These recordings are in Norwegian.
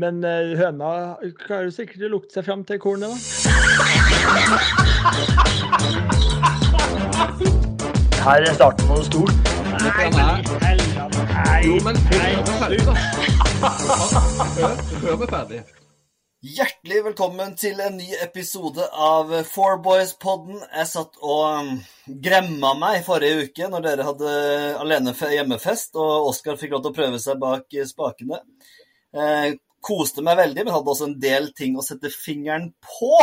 Men eh, høna klarer sikkert å lukte seg fram til kornet, da. Her er starten på noe stort. Men ferdig. Hjertelig velkommen til en ny episode av Four Boys-podden. Jeg satt og um, gremma meg forrige uke når dere hadde alene hjemmefest, og Oskar fikk lov til å prøve seg bak spakene. Eh, koste meg veldig, men hadde også en del ting å sette fingeren på.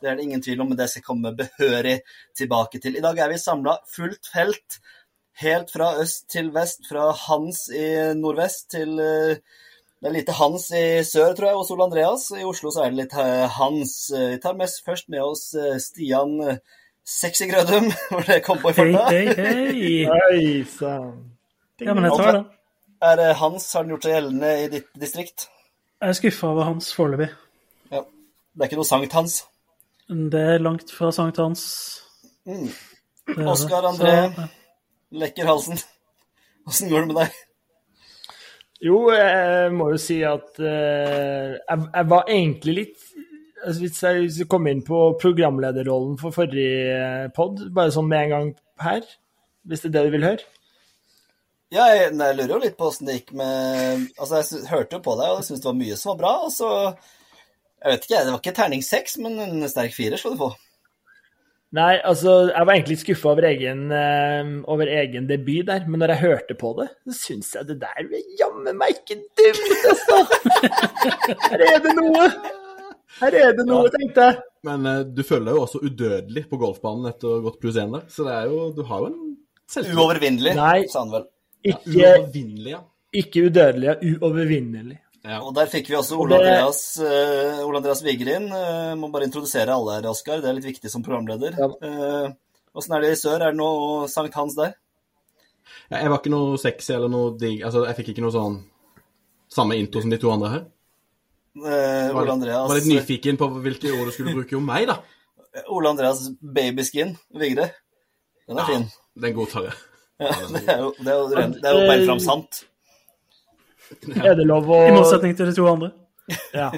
Det er det ingen tvil om, men det skal jeg komme behørig tilbake til. I dag er vi samla fullt felt, helt fra øst til vest, fra Hans i nordvest til uh, det er lite Hans i sør, tror jeg, hos Ole Andreas. I Oslo så er det litt eh, Hans. Vi tar mest først med oss eh, Stian Sexy Grødum, hvor det kom på i farta. Hei, hei, hei. Hei sann. Ja, men jeg tar det. Er det Hans har den gjort seg gjeldende i ditt distrikt? Jeg er skuffa over Hans foreløpig. Ja. Det er ikke noe Sankt-Hans? Det er langt fra sankthans. Mm. Oskar André, Så, lekker halsen. Åssen går det med deg? Jo, jeg må jo si at eh, jeg, jeg var egentlig litt altså Hvis jeg hvis jeg kom inn på programlederrollen for forrige pod, bare sånn med en gang her, hvis det er det du vil høre? Ja, jeg, nei, jeg lurer jo litt på åssen det gikk med Altså, jeg hørte jo på deg, og jeg syntes det var mye som var bra. Og så Jeg vet ikke, det var ikke terning seks, men en sterk firer skal du få. Nei, altså, jeg var egentlig skuffa over, egen, eh, over egen debut der, men når jeg hørte på det, så syns jeg det der jammen meg ikke dumt, altså! Her er det noe! Her er det noe, tenkte jeg. Men eh, du føler deg jo også udødelig på golfbanen etter å ha gått pluss én der, så det er jo Du har jo en selvtillit. Uovervinnelig, sa han vel. Ikke, ja. ikke udødelige, uovervinnelige. ja. Og der fikk vi også Ole det- Andreas, uh, Ole Andreas Vigelin. Uh, må bare introdusere alle her, Oskar. Det er litt viktig som programleder. Ja. uh, er det i sør? Er det noe Sankt Hans der? Ja, Jeg var ikke noe sexy eller noe digg Altså, jeg fikk ikke noe sånn samme intro som de to andre her. Eh, Var, Ole Andreas, var litt nyfiken på hvilke ord du skulle bruke om meg, da. Ole Andreas babyskin, Vigre. Den er fin. Den godtar jeg. Ja, det er jo, det er jo, ren- det er jo bare fram sant. Er det lov å I motsetning til de to andre. Ja.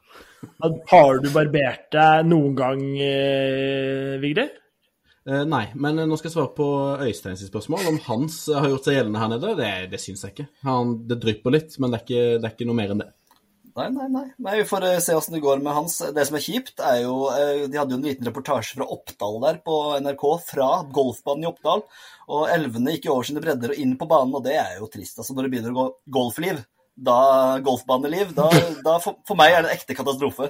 Har du barbert deg noen gang, eh, Vigre? Eh, nei, men nå skal jeg svare på Øystein sitt spørsmål. Om Hans har gjort seg gjeldende her nede, det, det syns jeg ikke. Han, det drypper litt, men det er, ikke, det er ikke noe mer enn det. Nei, nei, nei. nei vi får eh, se åssen det går med hans. Det som er kjipt, er jo eh, De hadde jo en liten reportasje fra Oppdal der på NRK, fra golfbanen i Oppdal. Og elvene gikk jo over sine bredder og inn på banen, og det er jo trist. Altså, når det begynner å gå golfliv, da golfbaneliv, da, da for, for meg er det en ekte katastrofe.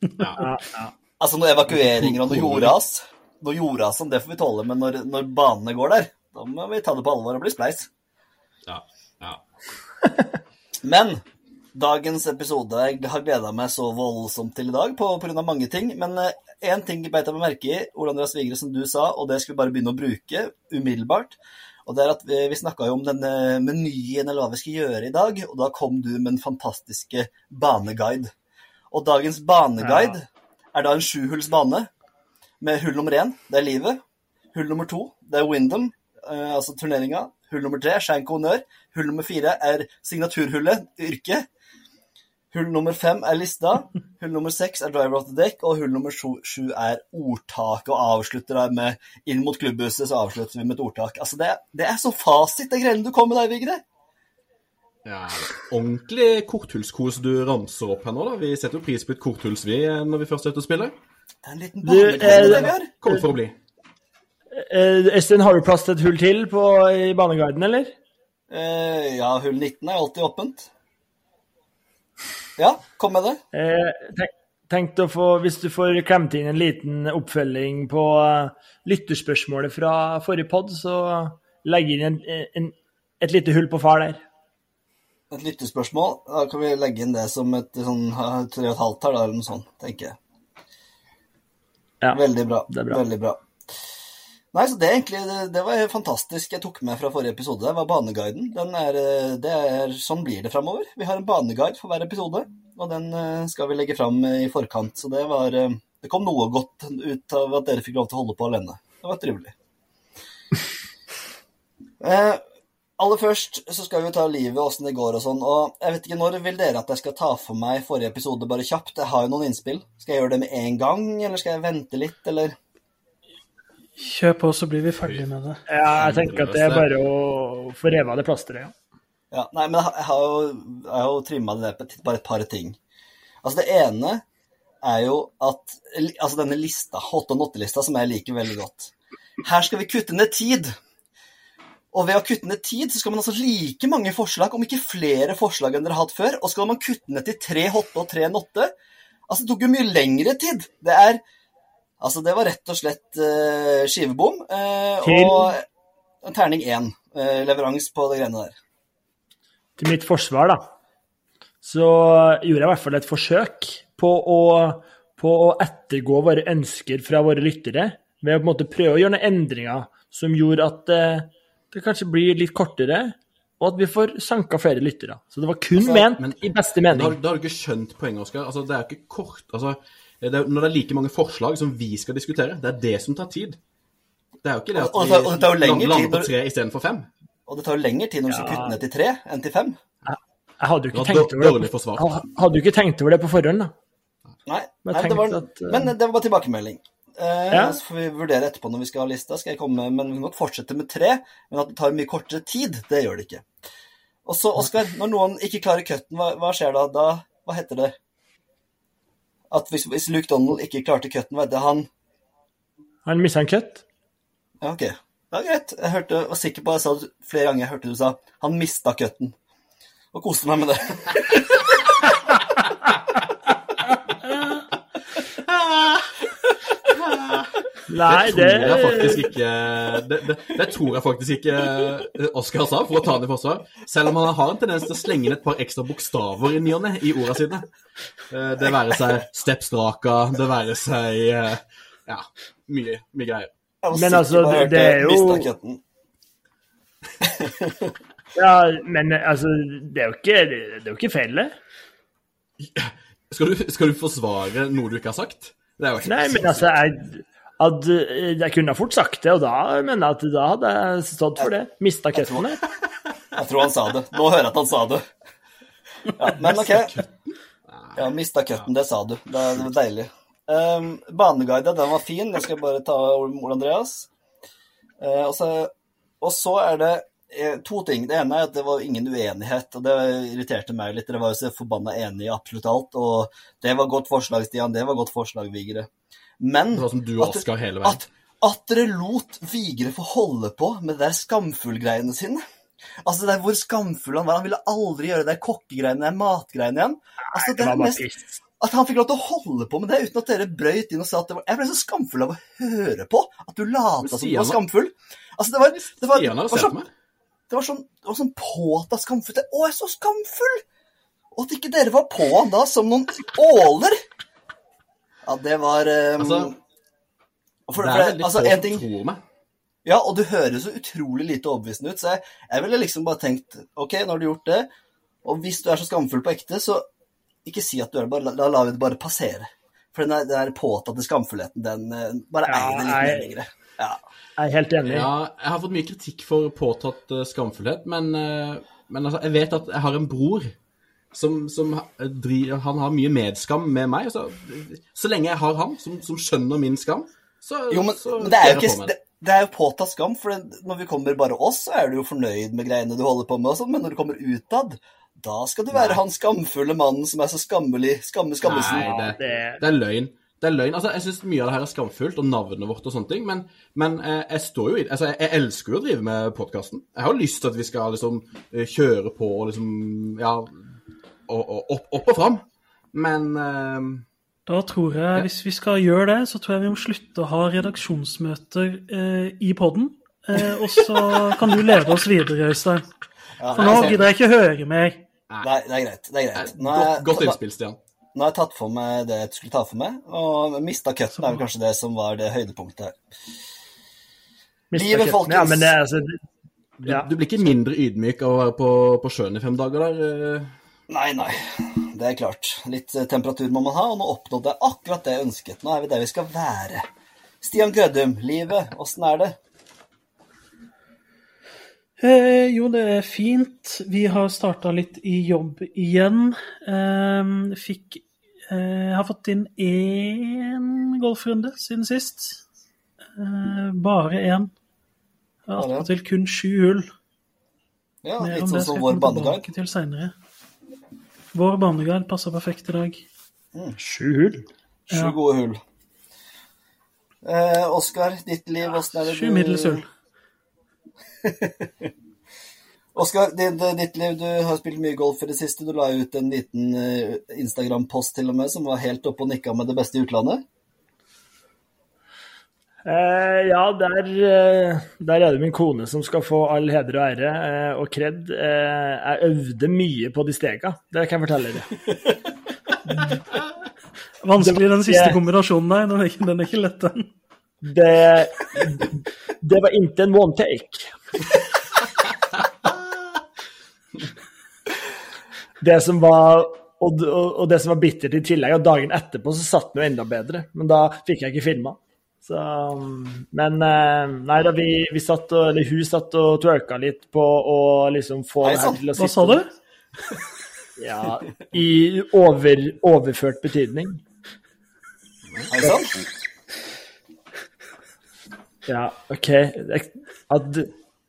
Ja, ja. Altså noe evakueringer og noe jordras. Noe jordras som det får vi tåle, men når, når banene går der, da må vi ta det på alvor og bli spleis. Ja, ja. Men dagens episode Jeg har gleda meg så voldsomt til i dag pga. mange ting. Men én ting beit jeg meg merke i, Ole Andreas Vigre, som du sa, og det skal vi bare begynne å bruke umiddelbart. Og det er at Vi, vi snakka jo om denne menyen eller hva vi skal gjøre i dag, og da kom du med den fantastiske baneguide. Og dagens baneguide er da en sjuhulls bane med hull nummer én, det er livet. Hull nummer to, det er Windham, eh, altså turneringa. Hull nummer tre, Shank Honnør. Hull nummer fire er signaturhullet, yrket. Hull nummer fem er lista. Hull nummer seks er driver of the deck. Og hull nummer sju, er ordtaket, og avslutter da med inn mot klubbhuset, så avslutter vi med et ordtak. Altså, det, det er så fasit, det greiene du kom med der, Vigre. ja. Ordentlig korthullskos du ramser opp her nå, da. Vi setter jo pris på et korthuls, vi, når vi først er ute og spiller. Det er en liten Du, eh, det vi har. Kommer for å bli. Eh, Øystein, har du plass til et hull til på, i baneguiden, eller? Eh, ja, hull 19 er alltid åpent. Ja, kom med det. Eh, tenk, tenkt å få, Hvis du får klemt inn en liten oppfølging på eh, lytterspørsmålet fra forrige pod, så legg inn en, en, et lite hull på far der. Et lyttespørsmål. Da kan vi legge inn det som et sånn tre og et halvt her, da, eller noe sånt, tenker jeg. Ja. Veldig bra. det er bra. Veldig bra. Nei, så det, er egentlig, det, det var fantastisk jeg tok med fra forrige episode. Det var baneguiden. Den er, eh, det er, sånn blir det framover. Vi har en baneguide for hver episode, og den eh, skal vi legge fram i forkant. Så det var eh, Det kom noe godt ut av at dere fikk lov til å holde på alene. Det var trivelig. Eh, aller først så skal vi ta livet åssen det går og sånn. Og jeg vet ikke når vil dere at jeg skal ta for meg forrige episode bare kjapt? Jeg har jo noen innspill. Skal jeg gjøre det med en gang, eller skal jeg vente litt, eller? Kjør på, så blir vi ferdig med det. Ja, jeg tenker at det er bare å få revet av det plasteret, ja. Ja, nei, men jeg har jo, jeg har jo trimma det ned på bare et par ting. Altså, det ene er jo at Altså, denne lista, hot og 8-lista, som jeg liker veldig godt. Her skal vi kutte ned tid. Og ved å kutte ned tid, så skal man altså like mange forslag, om ikke flere forslag enn dere har hatt før. Og skal man kutte ned til tre hotte og tre notte Altså, det tok jo mye lengre tid. Det er Altså, det var rett og slett uh, skivebom. Uh, og terning én. Uh, leverans på det greiene der. Til mitt forsvar, da, så gjorde jeg i hvert fall et forsøk på å, på å ettergå våre ønsker fra våre lyttere, ved å på en måte prøve å gjøre noen endringer som gjorde at uh, det kanskje blir litt kortere, og at vi får sanka flere lyttere. Så det var kun Altså, ment men- i beste mening. da har du ikke skjønt poenget, Oskar. Altså, det er jo ikke kort altså, det er, Når det er like mange forslag som vi skal diskutere, det er det som tar tid. Det er jo ikke det at Og- og vi og det lander tid på tre istedenfor fem. Og det tar jo lengre tid når du skal kutte ned til tre enn til fem. Jeg hadde jo ikke tenkt over det. hadde jo ikke tenkt over det på forhånd, da. Nei, Men nei det var, at, eh, men det var bare tilbakemelding. Eh, Ja. Så får vi vurdere etterpå når vi skal ha lista. Skal jeg komme, men Vi kan godt fortsette med tre, men at det tar mye kortere tid, det gjør det ikke. Og så, Oskar, når noen ikke klarer cutten, hva, hva skjer da? da? Hva heter det? At hvis, hvis Luke Donald ikke klarte cutten, var det? Han Han mista en cut. Ja, ok. Ja, greit. Jeg hørte, var sikker på jeg sa det flere ganger jeg hørte du sa han mista cutten. Og koste meg med det. Nei, det tror jeg faktisk ikke det, det, det tror jeg faktisk ikke eh, Oskar sa, for å ta han i forsvar. Selv om han har en tendens til å slenge inn et par ekstra bokstaver i ny og ne i ordene sine. Eh, Det være seg steppstraka, det være seg eh, Ja, mye, mye greier. Men altså, det, det er jo- Ja, men altså, det er jo ikke, det er jo ikke feil, det. Skal du, skal du forsvare noe du ikke har sagt? Det er jo helt Nei, men altså, jeg, at, eh, jeg kunne fort sagt det, og da mener jeg at da hadde jeg stått for det. Mista cutten jeg, Jeg tror han sa det. Nå hører jeg at han sa det. Ja, men OK. Ja, mista cutten, det sa du. Det, var deilig. Um, Baneguida, den var fin. Jeg skal bare ta Ole Andreas. Uh, og, så, og så er det eh, to ting. Det ene er at det var ingen uenighet, og det irriterte meg litt. Dere var jo så forbanna enige i absolutt alt, og det var godt forslag, Stian. Det var godt forslag, Vigre. Men Det var som du og at- hele veien. at, at dere lot Vigre få holde på med de der skamfullgreiene sine. Altså det er hvor skamfull han var. Han ville aldri gjøre de der kokkegreiene, de matgreiene igjen. Altså, det er mest, at han fikk lov til å holde på med det uten at dere brøyt inn og sa at det var Jeg ble så skamfull av å høre på at du lata som du var skamfull. Altså, det var, det var, det var sånn, det var sånn, det var sånn påtatt skamfull Å, jeg er så skamfull! Og at ikke dere var på han da som noen åler. Ja, det var um, Altså, for, Det er veldig altså, få ting, tror meg. Ja, og du høres så utrolig lite overbevisende ut, så jeg, jeg ville liksom bare tenkt OK, nå har du gjort det, og hvis du er så skamfull på ekte, så ikke si at du er det, bare, la, la det bare passere. For den der, den der påtatte skamfullheten, den eh, Bare Ja, eier det litt jeg- mer lenger. Ja. Jeg er helt enig. Ja, jeg har fått mye kritikk for påtatt eh, skamfullhet, men, men altså, jeg vet at jeg har en bror som, som driver Han har mye medskam med meg. Så, så lenge jeg har han som, som skjønner min skam, så, Jo, men, så men det er jo ikke det, det er jo påtatt skam, for det, når vi kommer bare oss, så er du jo fornøyd med greiene du holder på med, og sånn, men når du kommer utad, da skal du være Nei. han skamfulle mannen som er så skammelig skamme, skammesen. Nei, det, det- det er løgn. Det er løgn. Altså, jeg syns mye av det her er skamfullt, og navnet vårt og sånne ting, men, men eh, jeg står jo i altså, jeg, jeg elsker jo å drive med podkasten. Jeg har jo lyst til at vi skal liksom eh, kjøre på og liksom Ja, og, og opp, opp og fram. Men uh, Da tror jeg, hvis vi skal gjøre det, så tror jeg vi må slutte å ha redaksjonsmøter uh, i podden. Uh, og så kan du lede oss videre, Øystein. Ja, For nå gidder jeg ikke høre mer. Nei, det er greit. Det er eh, greit. Nå er godt, godt innspill, Stian. Nå har jeg tatt for meg det jeg skulle ta for meg, og mista cutten er vel kanskje det som var det høydepunktet her. Livet, folkens. Ja, men det, er altså, Du, Ja. du blir ikke mindre ydmyk av å være på, på sjøen i fem dager der? Nei, nei, det er klart. Litt eh, temperatur må man ha, og nå oppnådde jeg akkurat det jeg ønsket. Nå er vi der vi skal være. Stian Grødum, livet, åssen er det? Eh, jo, det er fint. Vi har starta litt i jobb igjen. Eh, fikk eh, Har fått inn én golfrunde siden sist. Eh, bare én. Attpåtil kun sju hull. Ja, Mer litt sånn som vår jeg komme banegang. tilbake til seinere. Vår banegard passer perfekt i dag. Sju hull. Sju Ja. gode hull. Eh, Oskar, ditt liv, åssen er det du Sju middels hull. Oskar, ditt, ditt liv, du har spilt mye golf i det siste. Du la ut en liten eh, Instagram-post til og med som var helt oppe og nikka med det beste i utlandet. Eh, ja, der, eh, der er det min kone som skal få all heder og ære eh, og kred. Eh, jeg øvde mye på de stega, det kan jeg fortelle dere. Vanskelig den siste kombinasjonen der. Den er ikke, den er ikke lett, den. Det, det var ikke en one take. Det som var og, og, og det som var bittert i tillegg, og dagen etterpå så satt den jo enda bedre. Men da fikk jeg ikke filma. Så, men eh, nei da, vi, vi satt og, eller hun satt og twerka litt på å liksom få Hei, det her til å sitte Hva sa du? Ja, I over, overført betydning. Hei sann. Ja, OK. At,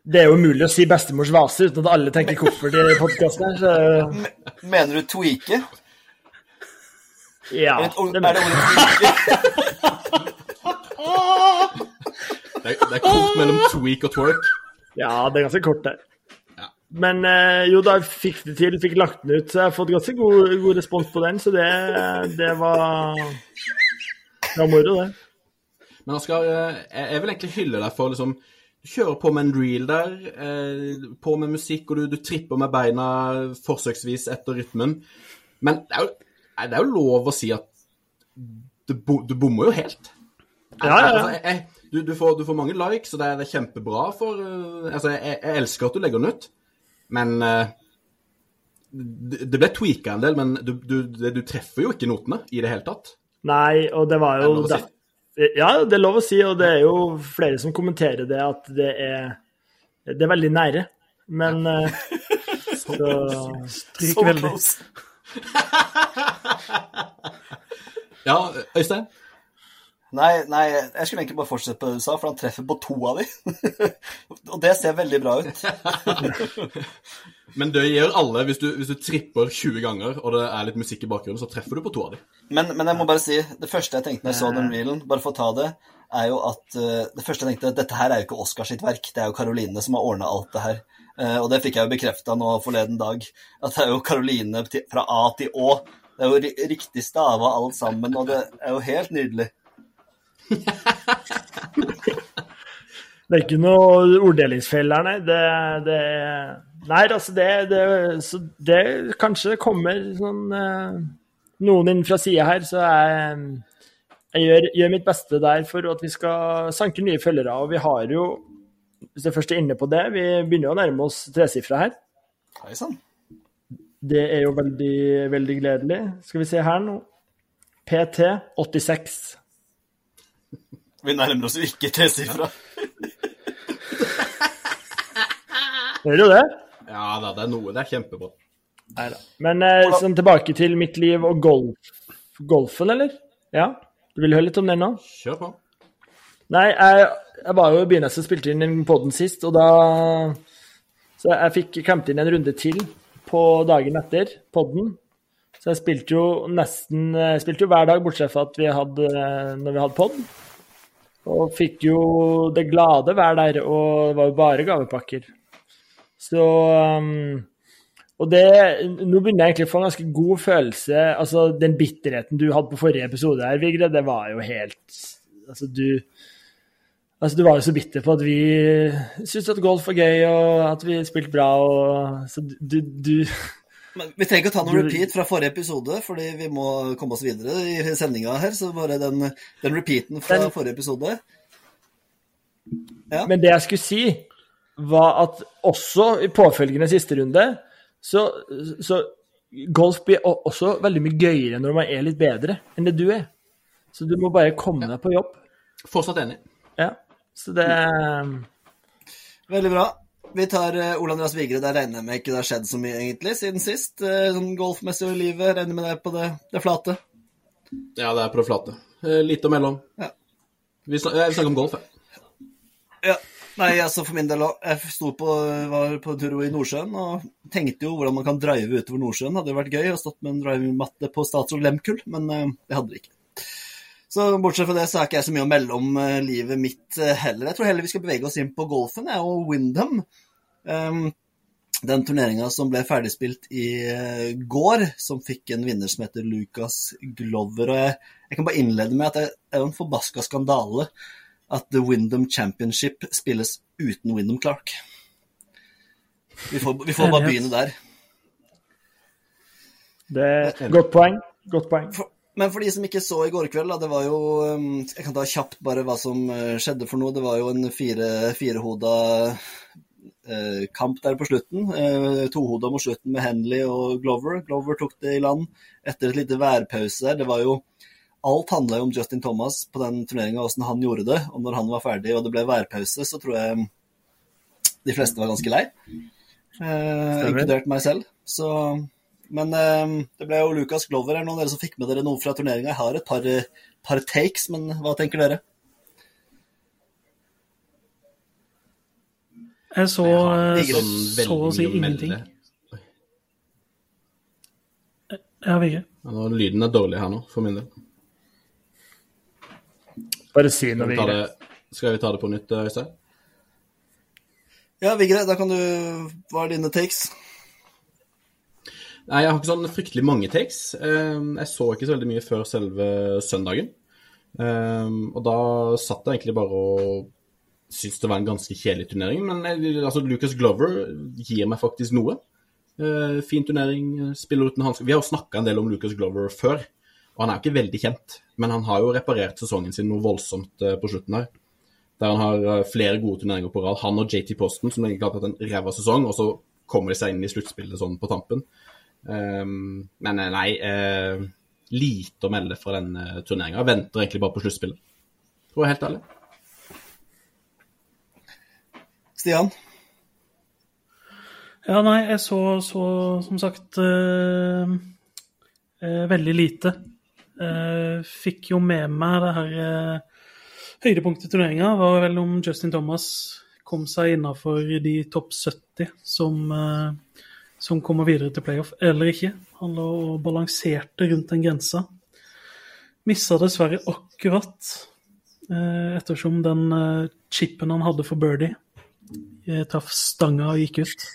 det er jo umulig å si bestemors vase uten at alle tenker koffert i podkasten her. Så Mener du tweake? ja. Er det, Det er det ordet tweake? Det er, det er kort mellom tweak og twerk. Ja, det er ganske kort der. Men eh, jo, da fikk det til, fikk lagt den ut. Så jeg har fått ganske god, god respons på den, så det, det var Det var moro, det. Men Oskar, eh, jeg jeg vil egentlig hylle deg for liksom Du kjører på med en reel der, eh, på med musikk, og du, du tripper med beina forsøksvis etter rytmen. Men det er jo, det er jo lov å si at du, du bommer jo helt. Ja, ja, ja. Altså, jeg, du, du, får, du får mange likes, og det det er kjempebra for uh, Altså, jeg, jeg elsker at du legger den ut, men uh, det, det ble tweaka en del, men du, du, treffer jo ikke notene i det hele tatt. Nei, og det var jo det si? Ja, det er lov å si, og det er jo flere som kommenterer det, at det er Det er veldig nære. Men eh, så Stryk So veldig. Ja, Øystein? Nei, nei, jeg skulle egentlig bare fortsette på det du sa, for han treffer på to av de. Og det ser veldig bra ut. Men det gjør alle. Hvis du, hvis du tripper 20 ganger, og det er litt musikk i bakgrunnen, så treffer du på to av dem. Men, men jeg må bare si, det første jeg tenkte når jeg så den reelen, bare for å ta det, er jo at uh, Det første jeg tenkte, dette her er jo ikke Oscars sitt verk, det er jo Karoline som har ordna alt det her. Uh, og det fikk jeg jo bekrefta nå forleden dag, at det er jo Karoline fra A til Å. Det er jo riktig stava alt sammen, og det er jo helt nydelig. Det er ikke noe orddelingsfeil her, nei. Det, det Nei, altså, det, det, så det Kanskje det kommer sånn eh, noen inn fra sida her, så jeg, jeg gjør, gjør mitt beste der for at vi skal sanke nye følgere. Og vi har jo, hvis jeg først er inne på det, vi begynner å nærme oss tresifra her. Hei sann. Det er jo veldig, veldig gledelig. Skal vi se her nå. PT 86. Vi nærmer oss jo ikke tresifra. Hører jo det? Ja da, det er noe. Det er kjempebra. Neida. Men eh, sånn tilbake til mitt liv og golf. Golfen, eller? Ja? Du vil høre litt om den nå? Kjør på. Nei, jeg, jeg var jo i begynnelsen og spilte inn den podden sist, og da Så jeg fikk klemt inn en runde til på dagen etter podden. Så jeg spilte jo nesten jeg spilte jo hver dag, bortsett fra at vi hadde når vi hadde podd. Og fikk jo det glade vær der, og det var jo bare gavepakker. Så um, Og det Nå begynner jeg egentlig å få en ganske god følelse. Altså, den bitterheten du hadde på forrige episode her, Vigre, det var jo helt Altså, du Altså, du var jo så bitter på at vi syntes at golf var gøy, og at vi spilte bra, og Så du, du Men vi trenger ikke å ta noe repeat fra forrige episode, fordi vi må komme oss videre i sendinga her. Så bare den, den repeaten fra Den- forrige episode Men det jeg skulle si, var at også i påfølgende siste runde, så, så golf blir også veldig mye gøyere når man er litt bedre enn det du er. Så du må bare komme deg på jobb. Fortsatt enig. Ja. Så det Veldig bra. Vi tar uh, Ole Andreas Vigre. Der regner jeg med ikke det har skjedd så mye egentlig siden sist. Uh, sånn golfmessig og i livet. Regner med det på det, det flate. Ja, det er på det flate. Uh, litt og mellom. Ja. Vi, snak vi snakker om golf, jeg. Ja. Nei, altså for min del òg. Jeg sto på, var på tur i Nordsjøen og tenkte jo hvordan man kan drive utover Nordsjøen. Hadde jo vært gøy å stått med en drivingmatte på Statsråd Lemkull, men det hadde vi ikke. Så bortsett fra det så er ikke jeg så mye å melde om uh, livet mitt uh, heller. Jeg tror heller vi skal bevege oss inn på golfen, jeg, og Windham. Um, den turneringa som ble ferdigspilt i uh, går, som fikk en vinner som heter Lucas Glover. og jeg, jeg kan bare innlede med at det er en forbaska skandale at The Windham Championship spilles uten Windham Clark. Vi får, vi får bare begynne der. Det er Godt poeng. Godt poeng. For, men for de som ikke så i går kveld, da, det var jo um, Jeg kan ta kjapt bare hva som uh, skjedde for noe. Det var jo en fire, firehoda eh, kamp der på slutten. Eh, tohoda mot slutten med Henley og Glover. Glover tok det i land etter et lite værpause der. Det var jo Alt handla jo om Justin Thomas på den turneringa, åssen han gjorde det. Og når han var ferdig og det ble værpause, så tror jeg de fleste var ganske lei. Eh, inkludert meg selv. Så men um, det ble jo Lucas Glover. Er det noen av dere som fikk med dere noe fra turneringa? Jeg har et par, par, takes, men hva tenker dere? Jeg så, jeg sånn så å si ingenting. Ja, Vigge. Ja, lyden er dårlig her nå, for min del. Bare si noe, Vigre. Skal vi ta det på nytt, Øystein? Ja, Vigre, da kan du Hva er dine takes? Nei, jeg har ikke sånn fryktelig mange takes. Ehm, jeg så ikke så veldig mye før selve søndagen. Ehm, og da satt jeg egentlig bare og syntes det var en ganske kjedelig turnering. Men altså, Lucas Glover gir meg faktisk noe. Ehm, fin turnering, spiller uten hansker. Vi har jo snakka en del om Lucas Glover før, og han er jo ikke veldig kjent. Men han har jo reparert sesongen sin noe voldsomt eh, på slutten her. Der han har eh, flere gode turneringer på rad. Han og JT Posten, som egentlig har hatt en ræva sesong, og så kommer de seg inn i sluttspillet sånn på tampen. Um, men eh, nei, uh, lite å melde fra den uh, turneringa. Venter egentlig bare på sluttspillet, tror jeg helt ærlig. Stian? Ja, nei, jeg så, så som sagt uh, uh, veldig lite. Uh, fikk jo med meg det her Høydepunktet i turneringa var vel om Justin Thomas kom seg innafor de topp 70 som som kommer videre til playoff, eller ikke. Han lå og balanserte rundt den grensa. Missa dessverre akkurat, eh, ettersom den eh, chipen han hadde for birdie, eh, traff stanga og gikk ut.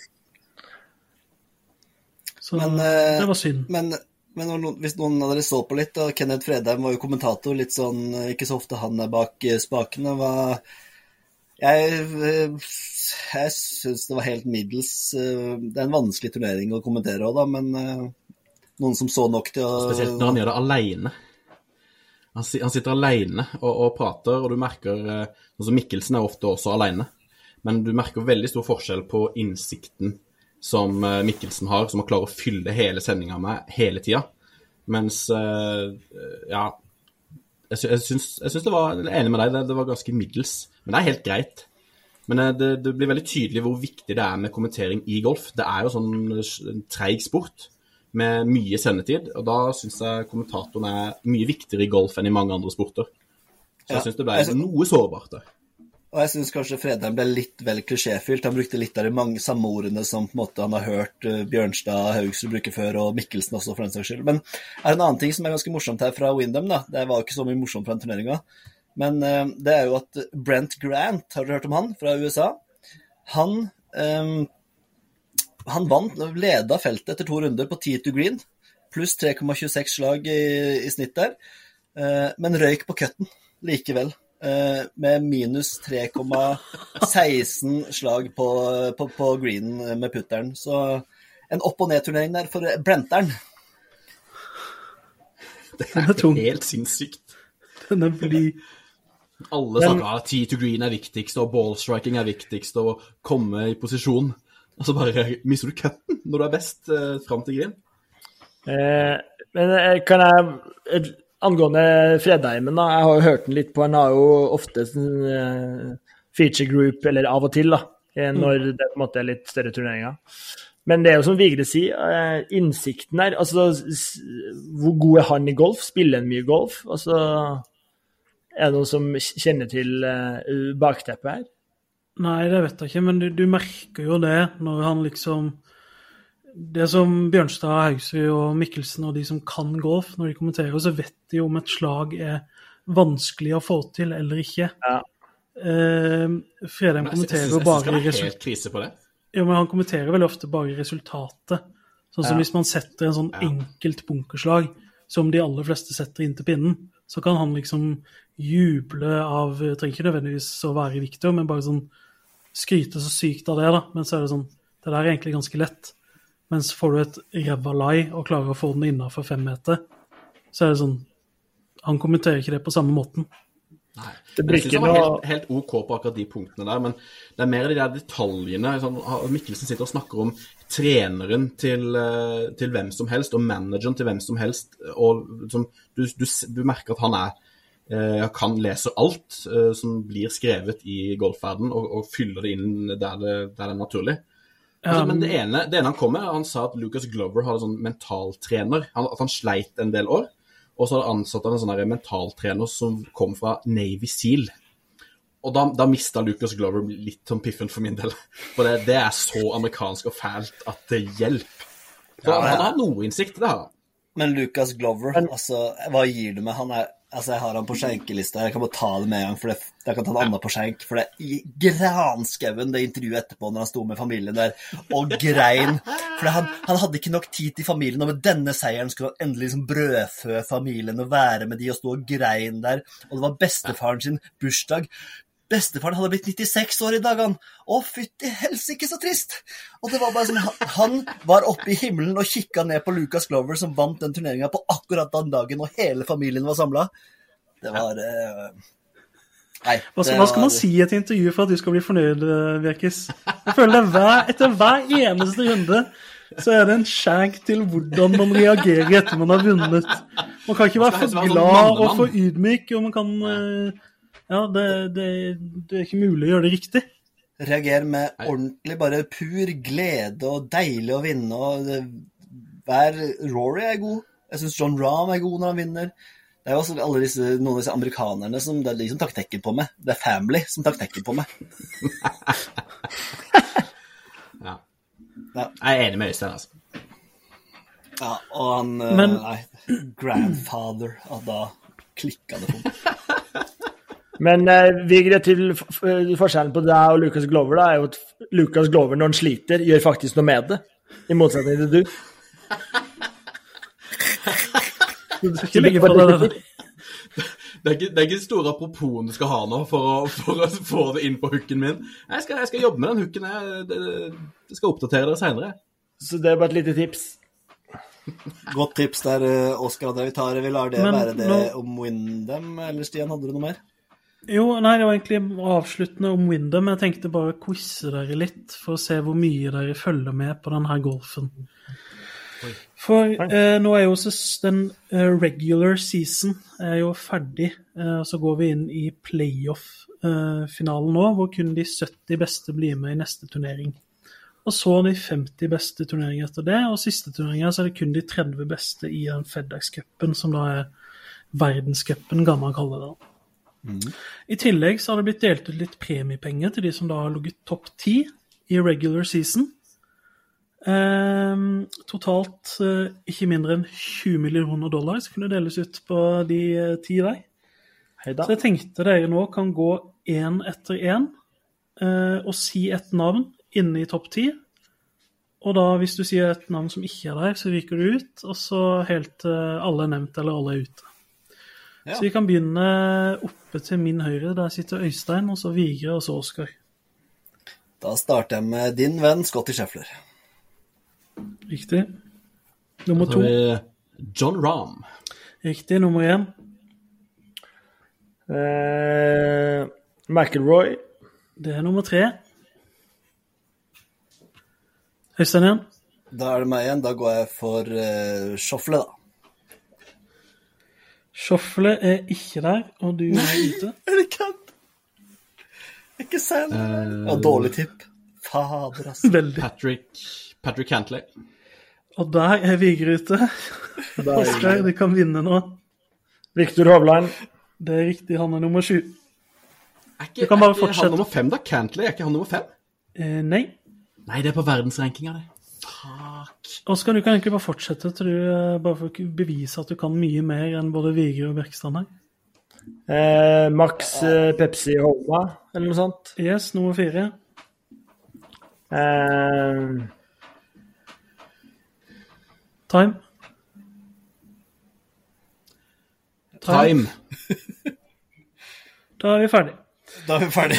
Så men, det var synd. Men, men, hvis noen av dere så på litt, og Kenneth Fredheim var jo kommentator, litt sånn Ikke så ofte han er bak spakene. Hva jeg, jeg syns det var helt middels. Eh, det er en vanskelig turnering å kommentere òg, da, men eh, noen som så nok til å Spesielt når han gjør det aleine. Han, sitter aleine og, og, prater, og du merker altså Mikkelsen er ofte også aleine, men du merker veldig stor forskjell på innsikten som Mikkelsen har, som han klarer å fylle hele sendinga med hele tida. Mens ja, jeg, jeg, syns, jeg syns det var jeg er enig med deg, det, det, var ganske middels. Men det er helt greit. Men eh, det, det, blir veldig tydelig hvor viktig det er med kommentering i golf. Det er jo sånn treig sport med mye sendetid, og da syns jeg kommentatoren er mye viktigere i golf enn i mange andre sporter. Så jeg ja, syns det ble noe sårbart der. Og jeg syns kanskje Fredheim ble litt vel klisjéfylt. Han brukte litt av de mange samme ordene som måte han har hørt uh, Bjørnstad Haugsrud bruke før, og Mikkelsen også, for den saks skyld. Men er det en annen ting som er ganske morsomt her fra Windham, da? Det var jo ikke så mye morsomt fra den turneringa. Men uh, det er jo at Brent Grant, har dere hørt om han, fra USA? Han um, han vant, leda feltet etter to runder på 10 to green, pluss 3,26 slag i, i, snitt der, uh, men røyk på cutten likevel. Eh, med minus 3,16 slag på, på, på green med putteren. Så en opp- og ned-turnering der for Brenteren. Det er helt sinnssykt. Den er blid. Alle snakker at tee to green er viktigst, og ballstriking er viktigst, og komme i posisjon. Og så bare mister du cutten når du er best eh, fram til green. Eh, men eh, kan jeg Angående Fredheimen, da. Jeg har jo hørt den litt på. Han har jo ofte sånn feature group, eller av og til, da, eh, når det på en måte er litt større turneringer. Men det er jo som Vigre sier, eh, innsikten her altså, Hvor god er han i golf? Spiller han mye golf? Altså, er det noen som kjenner til eh, bakteppet her? Nei, det vet jeg ikke, men du, du merker jo det når han liksom Det som Bjørnstad, Haugsrud og Mikkelsen og de som kan golf, når de kommenterer, så vet de om et slag er vanskelig å få til eller ikke. Ja. Eh, Fredheim kommenterer jo bare jeg jo syns det skal helt krise på det. ja, men han kommenterer veldig ofte bare resultatet. Sånn som Ja. hvis man setter en sånn Ja. enkelt bunkerslag, som de aller fleste setter inn til pinnen, så kan han liksom juble av trenger ikke nødvendigvis å være Victor, men bare sånn skryte så sykt av det, da. Men så er det sånn Det der er egentlig ganske lett. Mens får du et ræva lai og klarer å få den innafor fem meter, så er det sånn Han kommenterer ikke det på samme måten. Nei. Det blir ikke noe helt, helt OK på akkurat de punktene der, men det er mer de der detaljene. Sånn, Mikkelsen sitter og snakker om treneren til, eh, til hvem som helst, og manageren til hvem som helst. og liksom, du, du, du merker at han er eh, kan leser alt eh, som blir skrevet i golfverden, og, og fyller det inn der det, der det er naturlig. Altså, men det ene, det ene han kom med, han sa at Lucas Glover hadde sånn mentaltrener. Han, at han sleit en del år. Og så hadde ansatt han en sånn mentaltrener som kom fra Navy Seal. Og da, da mista Lucas Glover litt sånn piffen for min del. For det, det er så amerikansk og fælt at det hjelper. Så Ja, han har noe innsikt, det her. Men Lucas Glover, altså, hva gir du med? Han er, altså, jeg har han på skjenkelista. Jeg kan bare ta det med en gang, for det, jeg kan ta det annet på skjenk. For det i granskauen, det intervjuet etterpå når han sto med familien der og grein. For han, han hadde ikke nok tid til familien, og med denne seieren skulle han endelig liksom brødfø familien og være med de og stå og grein der. Og det var bestefaren sin bursdag. Bestefaren hadde blitt 96 år i dag, han. Å, fytti helsike, så trist! Og det var bare sånn, han- var oppe i himmelen og kikka ned på Lucas Glover, som vant den turneringa på akkurat den dagen, og hele familien var samla. Det var eh, Nei. Hva skal, hva skal man si i et intervju for at du skal bli fornøyd, Bjerkis? Jeg føler det hver, Etter hver eneste runde så er det en skjenk til hvordan man reagerer etter man har vunnet. Man kan ikke være for glad og for ydmyk, og man kan eh, Ja, det, det, det er ikke mulig å gjøre det riktig. Reager med ordentlig bare pur glede og deilig å vinne. og det, Hver Rory er god. Jeg syns John Rahm er god når han vinner. Det er jo også alle disse, noen av disse amerikanerne som det er de som tar på meg. Det er family som tar på meg. Ja. Ja. Jeg er enig med Øystein, altså. Ja, og han eh, Men- Nei, grandfather. Og da klikka det for meg. Men eh, Vigre, til forskjellen på deg og Lucas Glover da, er jo at Lucas Glover, når han sliter, gjør faktisk noe med det. I motsetning til du. Ikke legge fra det. Det er, ikke, det er ikke store apropos du skal ha nå for å, for å få det inn på hooken min. Jeg skal, jeg skal jobbe med den hooken. Jeg, det, jeg skal oppdatere dere seinere. Så det er bare et lite tips. Godt tips der, eh, Oskar. Vi tar, vi lar det Men være det nå- om Windham. Eller Stian, hadde du noe mer? Jo, nei, det var egentlig avsluttende om Windham. Jeg tenkte bare å quize dere litt for å se hvor mye dere følger med på denne golfen. For eh, nå er jo den eh, regular season er jo ferdig. Eh, så går vi inn i playoff-finalen nå, hvor kun de 70 beste blir med i neste turnering. Og så de 50 beste turneringer etter det, og siste turneringa så er det kun de 30 beste i den FedEx-cupen, som da er verdenscupen, kan man kalle det. I tillegg så har det blitt delt ut litt premiepenger til de som da har ligget topp ti i regular season. Eh, totalt eh, ikke mindre enn 20 millioner dollar som kunne deles ut på de eh, ti der. Heida. Så jeg tenkte dere nå kan gå én etter én eh, og si et navn inne i topp ti. Og da, hvis du sier et navn som ikke er der, så ryker du ut. Og så helt til alle er nevnt eller alle er ute. Ja. Så vi kan begynne oppe til min høyre. Der sitter Øystein, og så Vigre, og så Oskar. Da starter jeg med din venn Scotty Scheffler. Riktig. Nummer to. John Rahm. Riktig. Nummer én. Eh, McElroy. Det er nummer tre. Øystein igjen. Da er det meg igjen. Da går jeg for uh, Sjofle, da. Sjofle er ikke der, og du er ute. Er det kødd? Ikke si Det var dårlig tipp. Fader, altså. Veldig. Patrick, Patrick Cantley. Og der er Vigre ute. Oskar, du kan vinne nå. Viktor Hovland. Det er riktig, han er nummer sju. Er ikke, Du kan bare er ikke fortsette. han nummer fem, da? Cantley, er ikke han nummer fem? Eh, nei. Nei, det er på verdensrankinga, det. Fuck. Oskar, du kan egentlig bare fortsette til du eh, bare for å bevise at du kan mye mer enn både Vigre og Bjerkestrand her. Eh, Max eh, Pepsi Holma, eller noe sånt. Yes, nummer fire. Eh, Time. Time. Da er vi ferdig. Da er vi ferdig.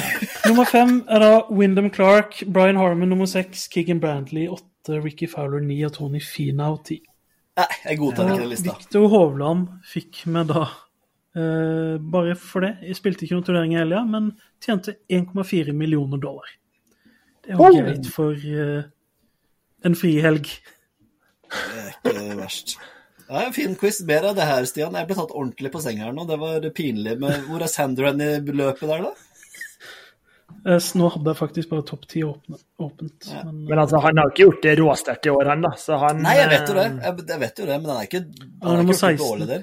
Nummer fem er da Wyndham Clark, Brian Harmon nummer seks, Keegan Brantley åtte, Ricky Fowler ni og Tony Finau ti. Nei, jeg godtar ikke den lista. Victor Hovland fikk med da eh, Bare for det. Jeg spilte ikke noen turnering i helga, men tjente 1,4 millioner dollar. Det er jo Oh. greit for eh, en frihelg. Det er ikke verst. Ja, en fin quiz. Bedre av det her, Stian. Jeg ble tatt ordentlig på senga her nå. Det var pinlig. med Hvor er Sandran i løpet der, da? Eh, nå hadde jeg faktisk bare topp ti åpnet. åpent. Ja. Men, men altså, han har ikke gjort det råsterkt i år, han da. Så han Nei, jeg vet jo det. eh, Jeg, jeg vet jo det, Men han er ikke, Han han er ikke gjort dårlig der.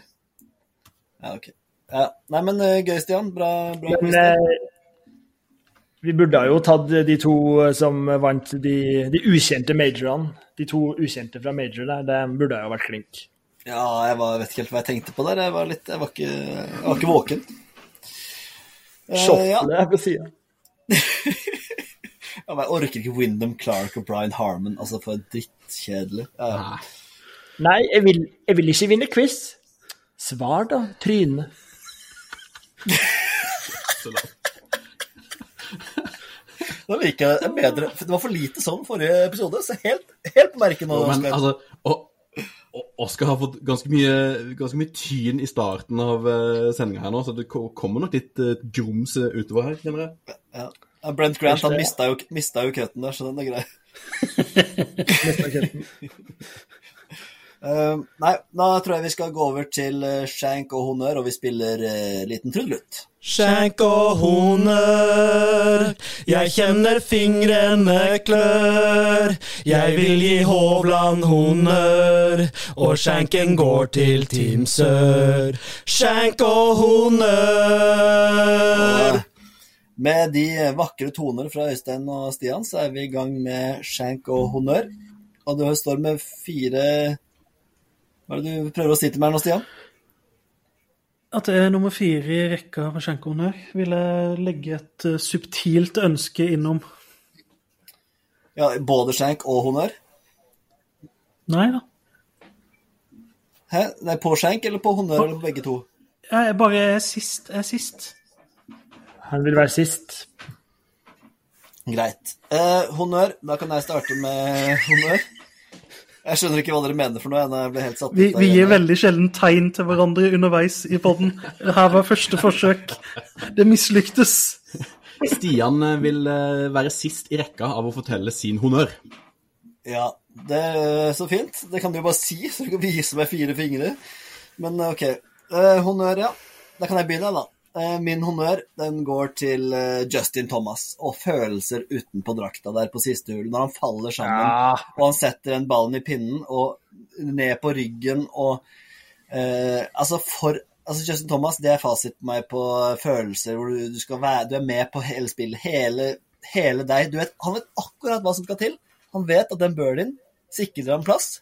Ja, ok. Ja. Nei, men eh, gøy, Stian. Bra. bra Men eh, vi burde ha jo tatt de to som vant de, de ukjente majorene. De to ukjente fra major der, det burde ha jo vært klink. Ja, jeg var, vet ikke helt hva jeg tenkte på der. Jeg var, litt, jeg var, ikke, jeg var ikke våken. Eh, ja. På sida. Ja, men jeg orker ikke Wyndham Clark og Brian Harmon. Altså, for drittkjedelig. Ja. Nei. Nei, jeg vil, jeg vil ikke vinne quiz. Svar, da. Tryne. Det bedre. Det var for lite sånn forrige episode, så helt, helt på merket nå. Jo, men altså og Oskar har fått ganske mye, ganske mye tyn i starten av uh, sendinga her nå, så det kommer nok litt uh, grums eh, utover her, kjenner jeg. ja. Brent Grant han mista jo, mista jo køtten der, så den er grei. Neste kjøtten. Eh, nei, da tror jeg vi skal gå over til eh, skjenk og honnør, og vi spiller uh, liten trudelutt. Skjenk og honør, jeg kjenner fingrene klør. Jeg vil gi Hovland honnør, og skjenken går til Team Sør. Skjenk og honør. Med de vakre toner fra Øystein og Stian, så er vi i gang med skjenk og honnør. Og du står med fire Hva er det du prøver å si til meg nå, Stian? At det er nummer fire i rekka for skjenkehonnør, vil jeg legge et eh, subtilt ønske innom. Ja, Både skjenk og honnør? Nei da. Hæ? Nei, på skjenk eller på honnør, eller på begge to? Jeg er bare er sist. Jeg er sist. Han vil være sist. Greit. Eh, honnør. Da kan jeg starte med honnør. Jeg skjønner ikke hva dere mener for noe. Jeg ble helt satt ut Vi, vi gir veldig sjelden tegn til hverandre underveis i podden. Her var første forsøk. Det mislyktes. Stian eh, vil eh, være sist i rekka av å fortelle sin honnør. Ja, det er så fint. Det kan du jo bare si, så du kan vise meg fire fingre. Men eh, ok. Eh, honnør, ja. Da kan jeg begynne, da. Eh, min honnør den går til eh, Justin Thomas og følelser utenpå drakta der på siste hull. Når han faller sammen Ja. og han setter den ballen i pinnen og ned på ryggen og eh, Altså, for Altså, Justin Thomas, det er fasit på meg på følelser hvor du, du skal være Du er med på hele spillet. Hele, hele deg. Du vet, han vet akkurat hva som skal til. Han vet at den birdien sikrer ham plass,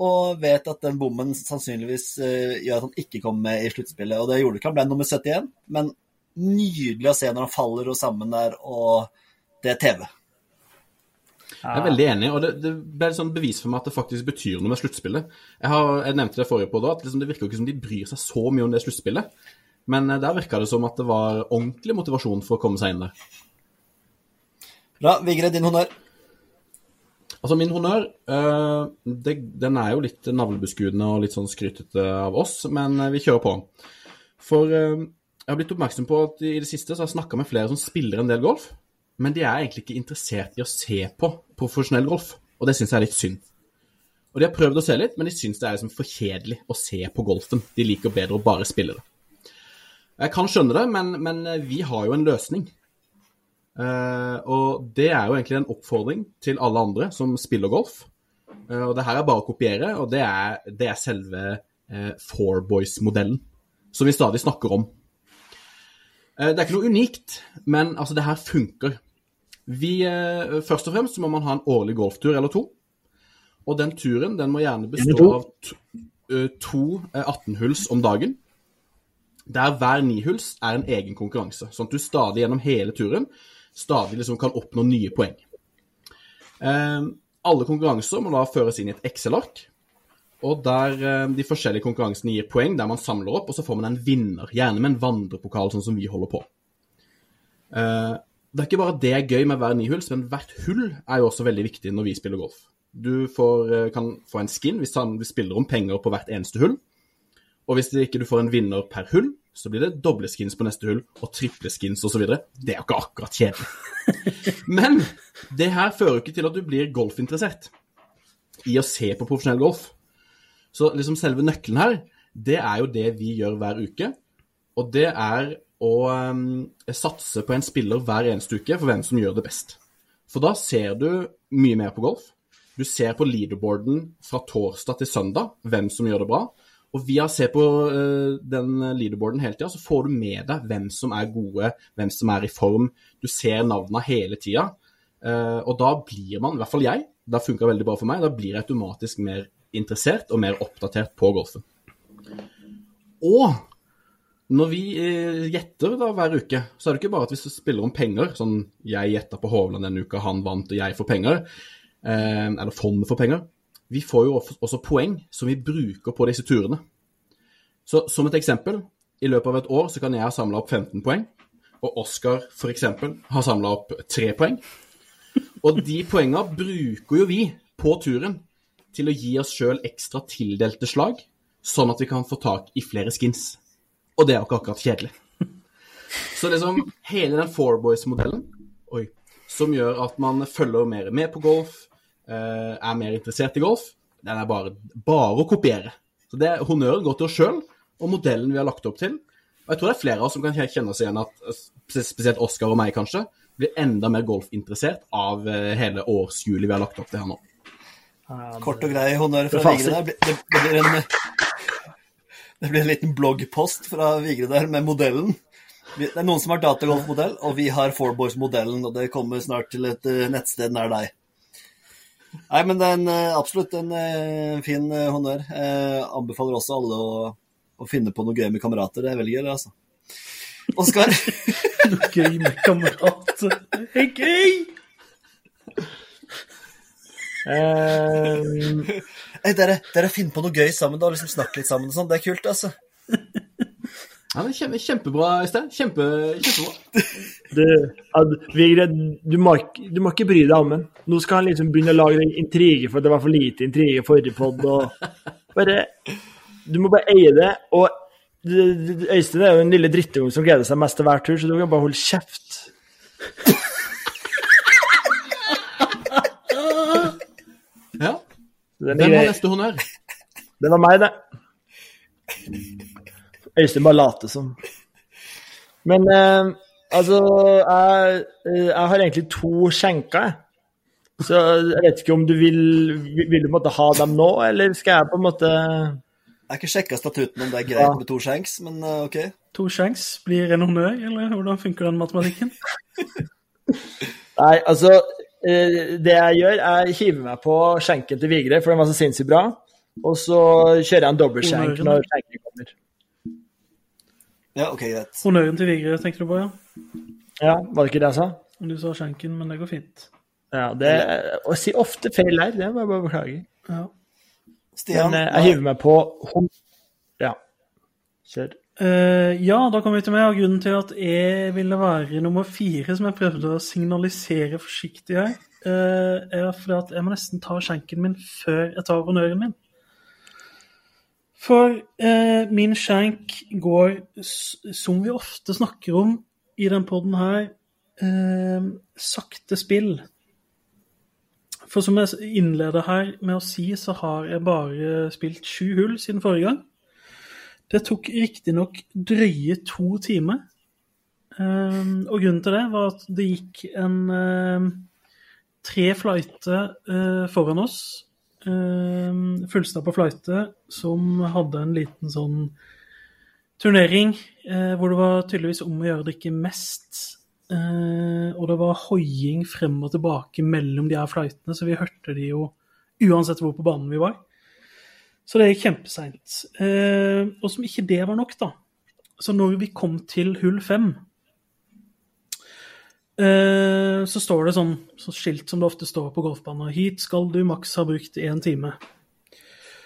og vet at den bommen sannsynligvis eh, gjør at han ikke kommer med i sluttspillet. Og det gjorde ikke han, ble nummer 71, men nydelig å se når han faller og sammen der, og det er TV. Jeg er veldig enig, og det, det ble et sånn bevis for meg at det faktisk betyr noe med sluttspillet. Jeg, har, jeg nevnte det forrige på da, at liksom det virker jo ikke som de bryr seg så mye om det sluttspillet. Men eh, der virka det som at det var ordentlig motivasjon for å komme seg inn der. Bra. Vigre, din honnør. Altså, min honnør, uh, det, den er jo litt navlebeskuende og litt sånn skrytete av oss, men eh, vi kjører på. For uh, jeg har blitt oppmerksom på at i det siste så har jeg snakka med flere som spiller en del golf, men de er egentlig ikke interessert i å se på profesjonell golf, og det syns jeg er litt synd. Og de har prøvd å se litt, men de syns det er liksom for kjedelig å se på golfen. De liker bedre å bare spille det. Jeg kan skjønne det, men, men vi har jo en løsning. Eh, og det er jo egentlig en oppfordring til alle andre som spiller golf. Eh, og det her er bare å kopiere, og det er, det er selve eh, Four Boys-modellen, som vi stadig snakker om. Det er ikke noe unikt, men altså, det her funker. Vi, først og fremst så må man ha en årlig golftur eller to. Og den turen den må gjerne bestå av to, to eh, 18-hulls om dagen. Der hver nihuls er en egen konkurranse, sånn at du stadig gjennom hele turen stadig liksom kan oppnå nye poeng. Eh, alle konkurranser må da føres inn i et Excel-ark, og der eh, de forskjellige konkurransene gir poeng, der man samler opp, og så får man en vinner, gjerne med en vandrepokal, sånn som vi holder på. Eh, det er ikke bare det er gøy med hver nihuls, men hvert hull er jo også veldig viktig når vi spiller golf. Du får, eh, kan få en skin hvis vi spiller om penger på hvert eneste hull. Og hvis ikke du får en vinner per hull, så blir det doble skins på neste hull, og triple skins osv. Det er jo ikke akkurat kjedelig. Men det her fører jo ikke til at du blir golfinteressert i å se på profesjonell golf. Så liksom selve nøkkelen her, det er jo det vi gjør hver uke. Og det er å um, satse på en spiller hver eneste uke for hvem som gjør det best. For da ser du mye mer på golf. Du ser på leaderboarden fra torsdag til søndag hvem som gjør det bra. Og via å se på eh, den leaderboarden hele tida, så får du med deg hvem som er gode, hvem som er i form. Du ser navnene hele tida. Eh, og da blir man, i hvert fall jeg, det har funka veldig bra for meg, da blir jeg automatisk mer interessert og mer oppdatert på golfen. Og når vi eh, gjetter da hver uke, så er det ikke bare at vi spiller om penger. Sånn jeg gjetta på Hovland denne uka, han vant og jeg får penger. Eller fondet får penger. Vi får jo også- poeng som vi bruker på disse turene. Så som et eksempel, i løpet av et år så kan jeg ha samla opp 15 poeng. Og Oskar f.eks. har samla opp 3 poeng. Og de poenga bruker jo vi på turen til å gi oss sjøl ekstra tildelte slag, sånn at vi kan få tak i flere skins. Og det er jo ikke akkurat kjedelig. Så liksom hele den Four Boys-modellen, som gjør at man følger mer med på golf, er mer interessert i golf, den er bare, bare å kopiere. Så det er honnøren går til oss sjøl, og modellen vi har lagt opp til. Og jeg tror det er flere av oss som kan kjenne oss igjen at eh, spesielt Oskar og meg kanskje, blir enda mer golfinteressert av eh, hele årshjulet vi har lagt opp til her nå. Kort og grei honnør fra. Vigre der. Det, blir en, det blir en liten bloggpost fra Vigre der med modellen. Det er noen som har datagolfmodell, og vi har Fourboys-modellen, og det kommer snart til et eh, nettsted nær deg. Nei, men det er en, eh, absolutt en eh, fin eh, honnør. Jeg anbefaler også alle å, å finne på noe gøy med kamerater. Det er veldig gøy, det, altså. Oskar, Gøy med kamerater. Det er gøy! Um... hey, dere, dere finner på noe gøy sammen da, og liksom snakke litt sammen og sånn. Det er kult, altså. Ja, kjempe, kjempebra, Øystein. Kjempe, kjempebra. du, Ad, Vigre, du må, du må ikke bry deg om ham. Nå skal han liksom begynne å lage en intrige for at det var for lite intrige i forrige pod. Bare, du må bare eie det. Og Øystein er jo en lille drittungen som gleder seg mest til hver tur, så du kan bare holde kjeft. Ja. Den, Hvem har neste honnør? det var meg, det. Øystein bare later som. Men eh, altså jeg, eh, jeg har egentlig to skjenker, jeg. Så jeg vet ikke om du vil Vil du måtte ha dem nå, eller skal jeg på en måte Jeg har ikke sjekka statutten om det er greit Ja. med to skjenks, men eh, OK. To skjenks blir en honnør, eller hvordan funker den matematikken? Nei, altså eh, Det jeg gjør, jeg hiver meg på skjenken til Vigre, for den var så sinnssykt bra. Og så kjører jeg en dobbeltskjenk når skjenken kommer. Ja, OK, greit. Honnøren til Vigre, tenkte du på, ja? Ja, var det ikke det jeg sa? Du sa skjenken, men det går fint. Ja, det Å si ofte feil her, det må jeg bare beklage. Ja. Stian, Men eh, jeg hiver meg på hånd. Ja. Kjør. Uh, ja, da kommer vi til meg. Og grunnen til at jeg ville være nummer fire, som jeg prøvde å signalisere forsiktig her, uh, er fordi at jeg må nesten ta skjenken min før jeg tar honnøren min. For eh, min skjenk går, som vi ofte snakker om i den poden her, eh, sakte spill. For som jeg innleder her med å si, så har jeg bare spilt sju hull siden forrige gang. Det tok riktignok drøye to timer Eh, og grunnen til det var at det gikk en eh, tre flighter eh, foran oss, eh, fullstappa fløyte, som hadde en liten sånn turnering eh, hvor det var tydeligvis om å gjøre å drikke mest. Eh, og det var hoiing frem og tilbake mellom de her flightene, så vi hørte de jo uansett hvor på banen vi var. Så det gikk kjempeseint. Eh, og som ikke det var nok, da. Så når vi kom til hull fem, så står det sånn så skilt som det ofte står på golfbanen. Hit skal du maks ha brukt én time.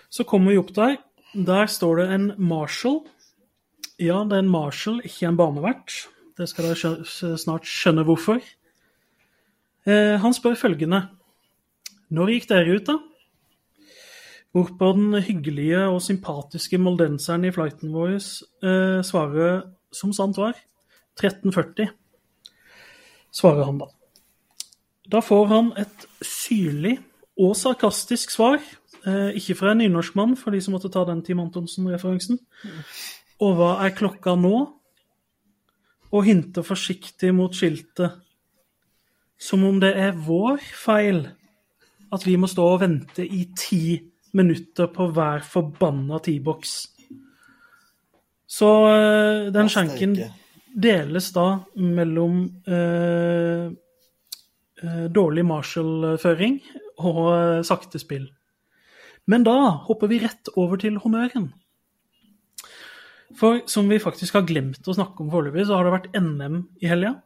Så kommer vi opp der. Der står det en Marshall. Ja, det er en Marshall, ikke en banevert. Det skal dere snart skjønne hvorfor. Eh, han spør følgende Når gikk dere ut, da? Hvorpå den hyggelige og sympatiske moldenseren i flighten vår eh, svarer som sant var 1340, svarer han da. Da får han et syrlig og sarkastisk svar, eh, ikke fra en nynorskmann, for de som måtte ta den Team Antonsen-referansen. Og hva er klokka nå? Og hinter forsiktig mot skiltet, som om det er vår feil at vi må stå og vente i ti minutter på hver forbanna T-boks. Så eh, den skjenken. Deles da mellom eh, eh, dårlig Marshall-føring og eh, sakte spill. Men da hopper vi rett over til honnøren. For som vi faktisk har glemt å snakke om foreløpig, så har det vært NM i helga.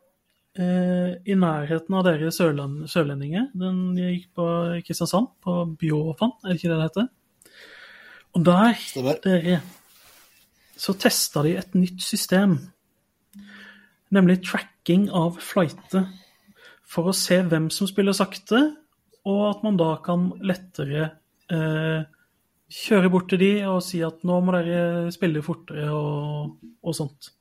Eh, I nærheten av dere sørland, sørlendinger. Den gikk på Kristiansand, på Bjåfan, er det ikke det det heter? Og der, dere, så testa de et nytt system. Nemlig tracking av flightet. For å se hvem som spiller sakte, og at man da kan lettere eh, kjøre bort til de og si at nå må dere spille fortere og, og sånt.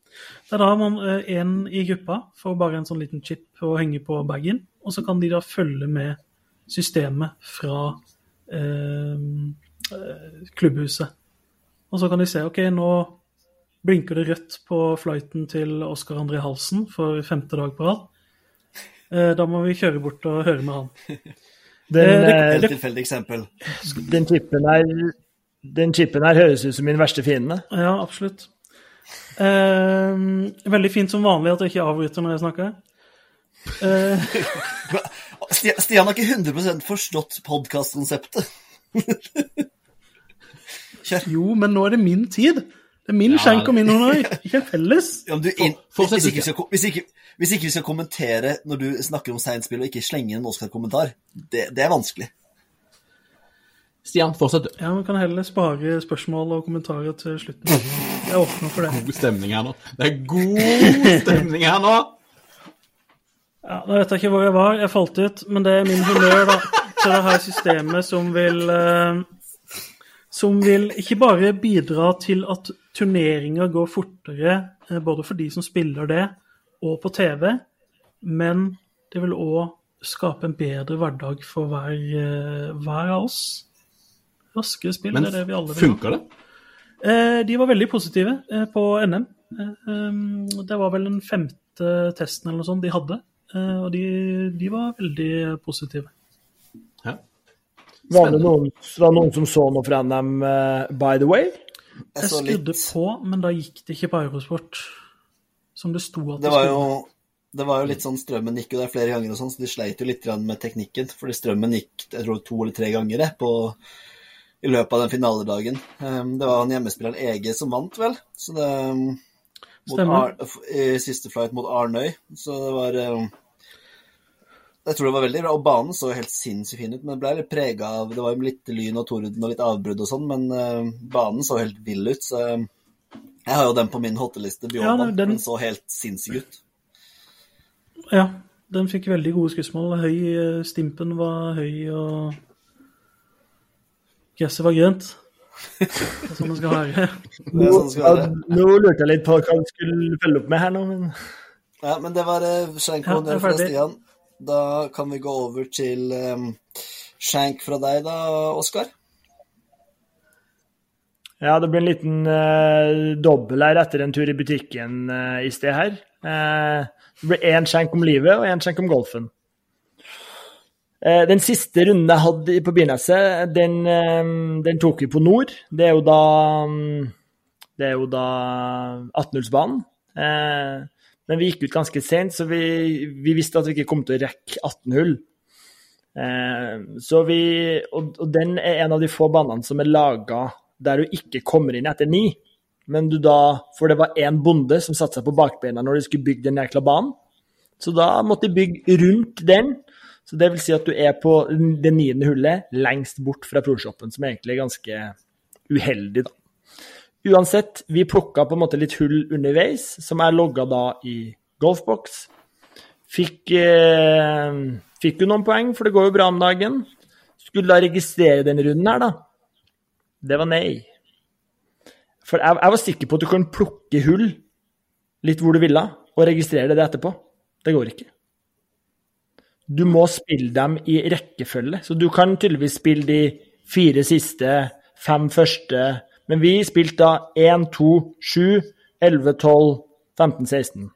Det er da man én i gruppa får bare en sånn liten chip å henge på bagen, og så kan de da følge med systemet fra eh, eh, klubbhuset. Og så kan de se ok, nå blinker det rødt på flighten til Oskar André Halsen for femte dag på rad. Eh, da må vi kjøre bort og høre med han. Den, Eh, det- eh, Helt tilfeldig eksempel. den chipen her den chipen her høres ut som min verste fiende. Ja, absolutt. Eh, veldig fint som vanlig at jeg ikke avbryter når jeg snakker. Eh, Stian har ikke 100% forstått podkastkonseptet. jo, men nå er det min tid. Det er min Ja. skjenk og min honnør, ikke felles. Ja, men du, inn, Fortsett, hvis, ikke skal, hvis, ikke, hvis ikke vi skal kommentere når du snakker om seint spill, og ikke slenge en Oscar-kommentar, det, det er vanskelig. Stian, fortsett. du. Ja, Man kan heller spare spørsmål og kommentarer til slutten. Jeg åpner for det. God stemning her nå. Det er god stemning her nå! Ja, Nå vet jeg ikke hvor jeg var, jeg falt ut, men det er min honnør da, til det her systemet som vil eh, Som vil ikke bare bidra til at turneringer går fortere, eh, både for de som spiller det, og på TV, men det vil òg skape en bedre hverdag for hver, eh, hver av oss. Raskere spill Men det er det vi alle vil ha. funker det? Eh, de var veldig positive eh, på NM. Eh, um, det var vel den femte testen eller noe sånt de hadde, og de, de var veldig positive. Ja. Var det noen, var det noen som så noe fra NM, uh, by the way? Jeg Jeg skrudde litt på, men da gikk det ikke på Eurosport. Som det sto at Det det var skulle. jo det var jo litt sånn Strømmen gikk jo der flere ganger, og sånn, så de sleit jo litt med teknikken. Fordi strømmen gikk jeg tror, to eller tre ganger det, på, i løpet av den finaledagen. Um, det var han hjemmespilleren EG som vant, vel. Så det, um, mot Stemmer. Ar I siste flight mot Arnøy. Så det var um, Jeg tror det var veldig bra. Og banen så helt sinnssykt fin ut, men det ble litt prega av Det var jo litt lyn og torden og litt avbrudd og sånn, men uh, banen så helt vill ut. Så um, jeg har jo den på min hotteliste, Ja, den- Den så helt sinnssyk ut. Ja, den fikk veldig gode skussmål. Høy, eh, Stimpen var høy, og gresset var grønt. Det er sånn det skal være. Det sånn det skal være. nå lurte jeg litt på hva du skulle følge opp med her nå, men Ja, men det var skjenk Ja, er fra. Stian. Da kan vi gå over til um, Shank fra deg da, Oskar. Ja, det blir en liten uh, dobbel her etter en tur i butikken uh, i sted her. Uh, det blir én skjenk om livet og én skjenk om golfen. Den siste runden jeg hadde på Birneset, den, den, tok vi på nord. Det er jo da um, Det er jo da 18-hullsbanen. Men vi gikk ut ganske sent, så vi, vi, visste at vi ikke kom til å rekke 18 hull. så vi, og, og den er en av de få banene som er laga der du ikke kommer inn etter ni. Men du da For det var én bonde som satte seg på bakbeina når de skulle bygge den jækla banen. Så da måtte de bygge rundt den. Så det vil si at du er på det niende hullet lengst bort fra proshoppen, som egentlig er ganske uheldig, da. Uansett, vi plukka på en måte litt hull underveis, som er logga da i golfboks. Fikk, eh, fikk jo noen poeng, for det går jo bra om dagen. Skulle da registrere den runden her, da. Det var nei. For jeg, jeg, var sikker på at du kan plukke hull litt hvor du ville, og registrere det etterpå. Det går ikke. Du må spille dem i rekkefølge. Så du kan tydeligvis spille de fire siste, fem første Men vi spilte da 1, 2, 7, 11, 12, 15, 16.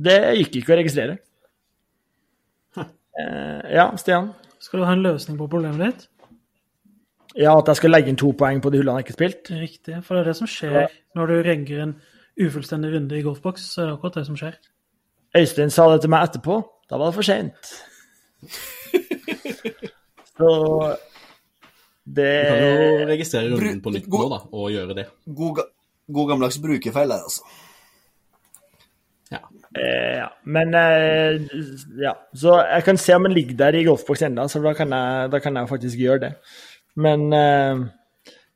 Det gikk ikke å registrere. Eh, ja, Stian? Skal du ha en løsning på problemet ditt? Ja, at jeg skal legge inn to poeng på de hullene jeg ikke har spilt? Riktig, for det er det som skjer ja. når du regger en ufullstendig runde i golfboks. så er det akkurat det som skjer. Øystein sa det til meg etterpå. Da var det for seint. så det Du kan jo registrere runden på nytt nå, da, og gjøre det. God, god gammeldags brukerfeil der, altså. Ja. Eh, ja. Men eh, ja. Så jeg kan se om den ligger der i golfboks ennå, så da kan, jeg, da kan jeg faktisk gjøre det. Men eh,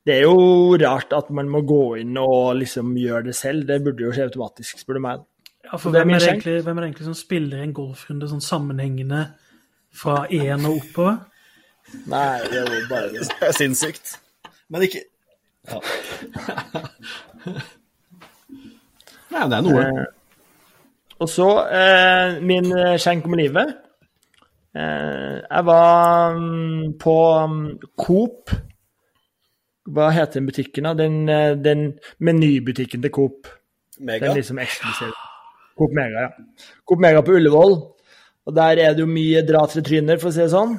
det er jo rart at man må gå inn og liksom gjøre det selv. Det burde jo skje automatisk, spør du meg. Ja, for hvem er, er egentlig, hvem er, det egentlig, som spiller en golfrunde sånn sammenhengende fra én og oppover? Nei, det er jo bare det. Det er sinnssykt. Men ikke Ja. Nei, det er noe. Eh, og så eh, min eh, skjenk om livet. Eh, jeg var um, på um, Coop. Hva heter den butikken, da? Den, eh, den menybutikken til Coop. Mega? Den liksom. Coop Mega, ja. Coop Mega på Ullevål. Og der er det jo mye dra til tryner, for å si det sånn.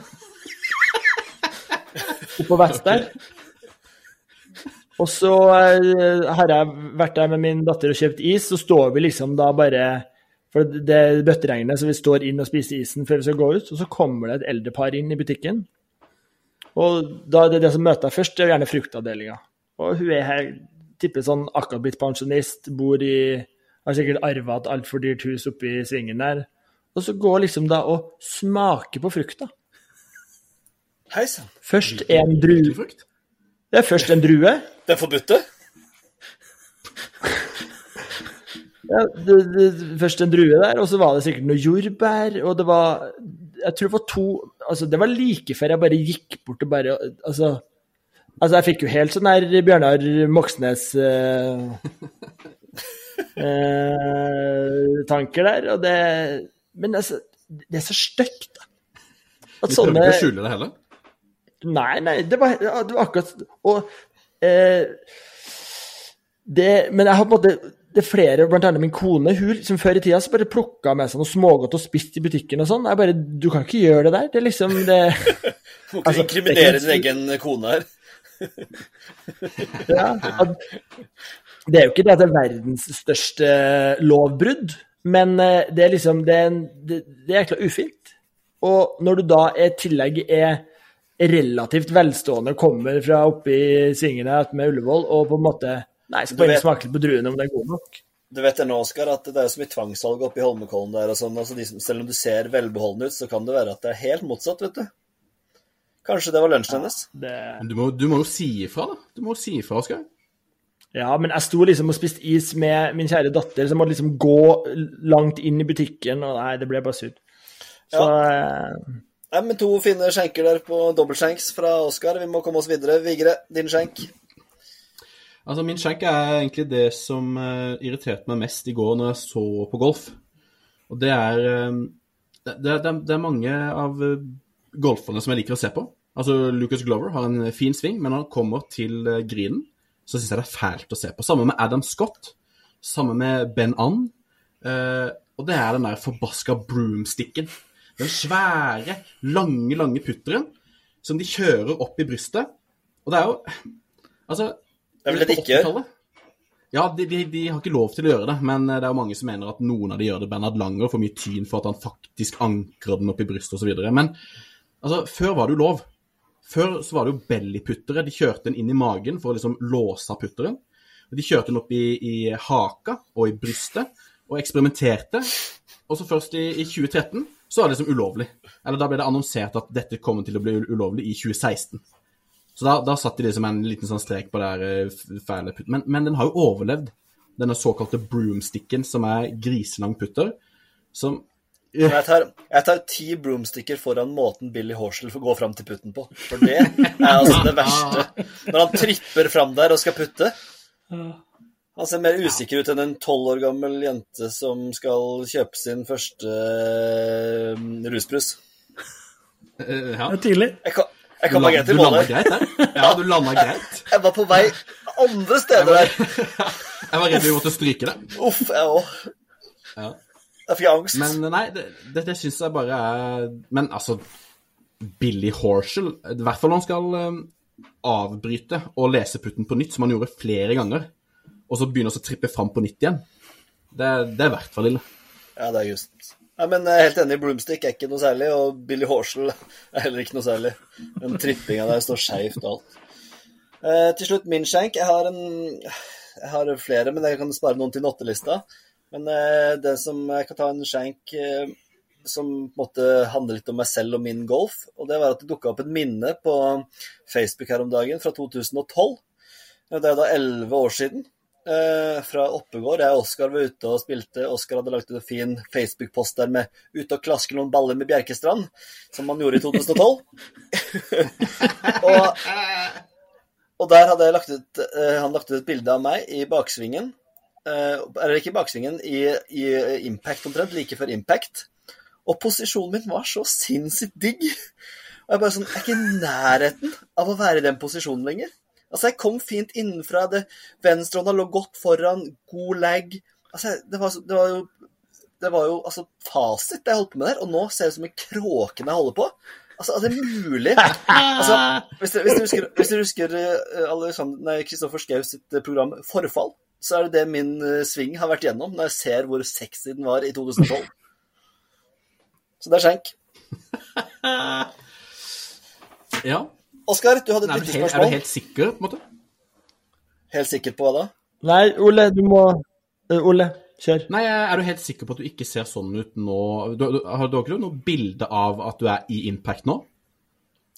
Oppå vest der. Og så uh, har jeg vært der med min datter og kjøpt is, så står vi liksom da bare for det er bøtteregnet, så vi står inn og spiser isen før vi skal gå ut. Og så kommer det et eldrepar inn i butikken. Og da det det som møter deg først, det er gjerne fruktavdelinga. Og hun er her, tipper sånn akkurat blitt pensjonist, bor i Har sikkert arva et altfor dyrt hus oppe i svingen der. Og så går liksom da og smaker på frukta. Hei sann. Først en drue. Det er først en drue. Den forbudte? Ja, det, det, først en drue der, og så var det sikkert noe jordbær. Og det var Jeg tror det var to Altså, det var like før jeg bare gikk bort og bare Altså, altså jeg fikk jo helt sånn der Bjørnar Moxnes-tanker eh, der, og det Men altså, det er så stygt, da. At du prøver ikke å skjule det heller? Nei, nei, det var, det var akkurat Og eh, det Men jeg har på en måte det er flere, blant annet min kone, hun som før i tida så bare plukka med seg noe smågodt og spist i butikken og sånn. Jeg bare Du kan ikke gjøre det der. Det er liksom det Må ikke altså, inkriminere din egen kone her. ja. Det er jo ikke det at det er verdens største lovbrudd, men eh, det er liksom Det er, det, det er jækla ufint. Og når du da i tillegg er relativt velstående, kommer fra oppe i svingene med Ullevål og på en måte Nei, skal bare smake litt på druene om det er god nok. Du vet det nå, Oskar, at det er så mye tvangssalg oppe i Holmenkollen der og sånn. Altså, selv om du ser velbeholden ut, så kan det være at det er helt motsatt, vet du. Kanskje det var lunsjen hennes? Ja, det... du, må, du, må, jo si ifra, da. Du må jo si ifra, Oskar. Ja, men jeg sto liksom og spiste is med min kjære datter, så jeg måtte liksom gå langt inn i butikken, og nei, det ble bare surt. Så ja. Eh... Nei, men to fine skjenker der på dobbeltskjenks fra Oskar. Vi må komme oss videre. Vigre, din skjenk? Altså, Min skjenk er egentlig det som uh, irriterte meg mest i går når jeg så på golf. Og det er uh, det, det, det, er mange av uh, golferne som jeg liker å se på. Altså, Lucas Glover har en fin sving, men når han kommer til greenen, så syns jeg det er fælt å se på. Samme med Adam Scott. Samme med Ben Ann. Eh, og det er den der forbaska broomsticken. Den svære, lange, lange putteren som de kjører opp i brystet. Og det er jo Altså Det er vel det de ikke gjør? Ja, de, de, de har ikke lov til å gjøre det, men eh, det er jo mange som mener at noen av de gjør det. Bernhard Langer får mye tyn for at han faktisk ankrer den opp i brystet osv. Men altså, før var det jo lov. Før så var det jo bellyputtere. De kjørte den inn i magen for å liksom låse av putteren. De kjørte den opp i, i haka og i brystet og eksperimenterte. Og så først i, i 2013 så var det liksom ulovlig. Eller da ble det annonsert at dette kommer til å bli ulovlig i 2016. Så da, da satte de liksom en liten sånn strek på det her eh, fæle putten. Men, men den har jo overlevd. Denne såkalte broomsticken, som er griselang putter, som Jeg tar, jeg tar ti broomsticker foran måten Billy Horsel får gå fram til putten på. For det er altså det verste. Når han tripper fram der og skal putte. Han ser mer usikker ut enn en tolv år gammel jente som skal kjøpe sin første eh, rusbrus. eh, Ja. Det er tidlig. Jeg kan, jeg Du, kan la- bare du landa greit der. Ja, du landa greit. Jeg var på vei andre steder der. Jeg var redd vi måtte stryke det. Uff, jeg òg. Ja. Jeg fikk angst. Men nei, det, det, det syns jeg bare er Men altså, Billy Horshall I hvert fall når han skal eh, avbryte og lese putten på nytt, som han gjorde flere ganger, og så begynner vi å trippe fram på nytt igjen. Det, det er i hvert fall. Ja, det er just. Nei, men jeg er helt enig. Broomstick er ikke noe særlig, og Billy Horshall er heller ikke noe særlig. Den trippinga der står skeivt og alt. Eh, til slutt min skjenk. Jeg har en Jeg har flere, men jeg kan spare noen til nottelista. Men eh, det som jeg kan ta en skjenk eh, som på en måte handler litt om meg selv og min golf. Og det var at det dukka opp et minne på Facebook her om dagen fra 2012. Det er da elleve år siden. Eh, fra Oppegård. Jeg og Oskar var ute og spilte. Oskar hadde lagt ut en fin Facebook-post der med 'ute og klaske noen baller med Bjerkestrand', som han gjorde i 2012. og, og der hadde lagt ut, eh, han lagt ut et bilde av meg i baksvingen. Eh, eller ikke i baksvingen, i, i impact omtrent, like før impact. Og posisjonen min var så sinnssykt digg. Og jeg bare sånn, jeg er ikke i nærheten av å være i den posisjonen lenger. Altså, jeg kom fint innenfra. det Venstrehånda lå godt foran, god lag. Altså, det var, det var jo det var jo altså fasit det jeg holdt på med der, og nå ser det ut som en kråke når jeg holder på. Altså, er det mulig? Altså, hvis dere, hvis dere husker, hvis dere husker Alexander- nei, Kristoffer Schou sitt eh, program Forfall, så er det det min eh, sving har vært gjennom når jeg ser hvor sexy den var i 2012. Så det er skjenk. Ja. Oskar, du hadde et helt, er du helt sikker, på en måte? Helt sikker på hva da? Nei, Ole, du må uh, Ole, kjør. Nei, er du helt sikker på at du ikke ser sånn ut nå? Du, du, har du ikke noe bilde av at du er i impact nå?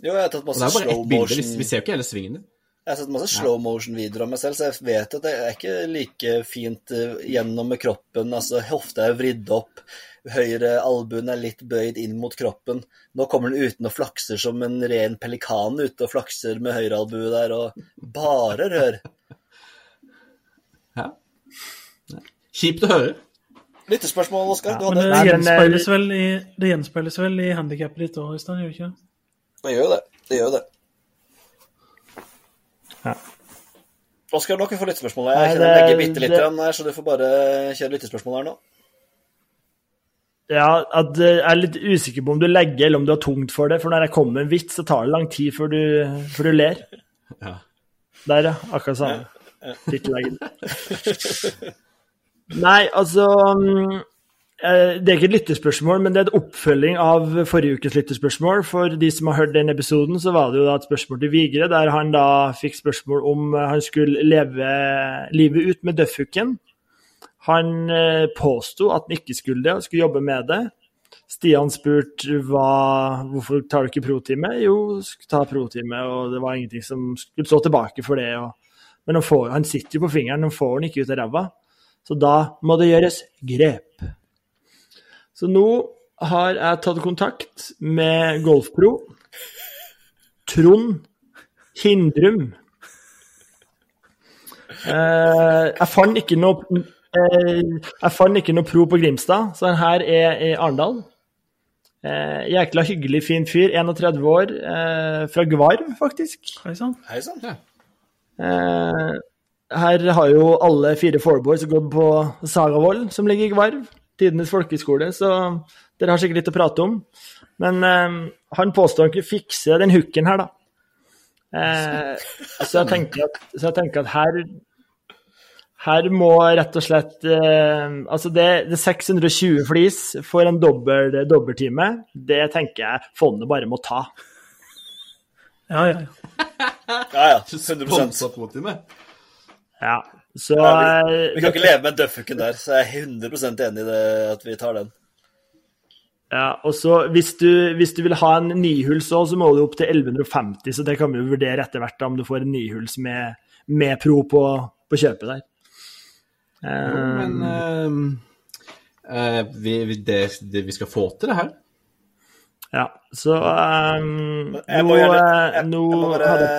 Jo, jeg har tatt Og det masse er bare slow ett bilde, vi, vi ser jo ikke hele svingen din. Jeg har sett masse slow motion-videoer av meg selv, så jeg vet at det er ikke like fint eh, gjennom med kroppen. Altså, hofta er vridd opp, høyre albuen er litt bøyd inn mot kroppen. Nå kommer den uten og flakser som en ren pelikan ute og flakser med høyre albue der, og bare rør. Ja. Kjipt å høre. Lyttespørsmål, Oskar? Ja, Men det gjenspeiles vel i, det gjenspeiles vel i handikappet ditt òg, Øystein? Gjør det ikke? Det gjør jo det. Det gjør det. Ja. Oskar, nå kan vi få lyttespørsmål. Nei, Jeg kjenner det- begge bitte litt det- grann her, så du får bare kjøre lyttespørsmål her nå. Ja, at eh, jeg er litt usikker på om du legger eller om du har tungt for det. For når jeg kommer med en vits, så tar det lang tid før du, før du ler. Ja. Der, ja. Akkurat samme. Tittelleggen. Nei, altså mm, Det er ikke et lyttespørsmål, men det er et oppfølging av forrige ukes lyttespørsmål. For de som har hørt den episoden, så var det jo da et spørsmål til Vigre, der han da fikk spørsmål om eh, han skulle leve livet ut med Duffhooken. Han eh, påsto at han ikke skulle det, og skulle jobbe med det. Stian spurte hvorfor tar du ikke protime? Jo, ta protime, og det var ingenting som skulle stå tilbake for det. Og, men han, får, han sitter jo på fingeren, han får den ikke ut av ræva. Så da må det gjøres grep. Så nå har jeg tatt kontakt med Golfpro. Trond Hindrum. Eh, jeg fant ikke noe eh, Jeg fant ikke noe pro på Grimstad, så den her er i Arendal. Eh, jækla hyggelig, fin fyr. 31 år. Eh, fra Gvarv, faktisk. Hei sann. Ja. Eh, her har jo alle fire Fourboys gått på Sagavoll, som ligger i Gvarv. Tidenes folkeskole, så dere har sikkert litt å prate om. Men eh, han påstår han kunne fikse den hooken her, da. Eh, så, jeg at, så jeg tenker at her her må rett og slett eh, Altså, det, det er 620 flis for en dobbel, dobbelttime. Det tenker jeg fondet bare må ta. Ja, ja, ja. Ja, ja. 100% Sponsa protime. Ja, så ja, vi, eh, vi kan ikke leve med dødfucken der, så jeg er 100 enig i det at vi tar den. Ja, og så hvis du, hvis du vil ha en nihuls òg, så må du opp til 1150, så det kan vi jo vurdere etter hvert om du får en nihuls med, med pro på, på kjøpet der. Jo, men eh, vi, vi, det, det, vi skal få til det her. ja, så um, Jeg nå, må, gjerne, eh, jeg, jeg, må bare,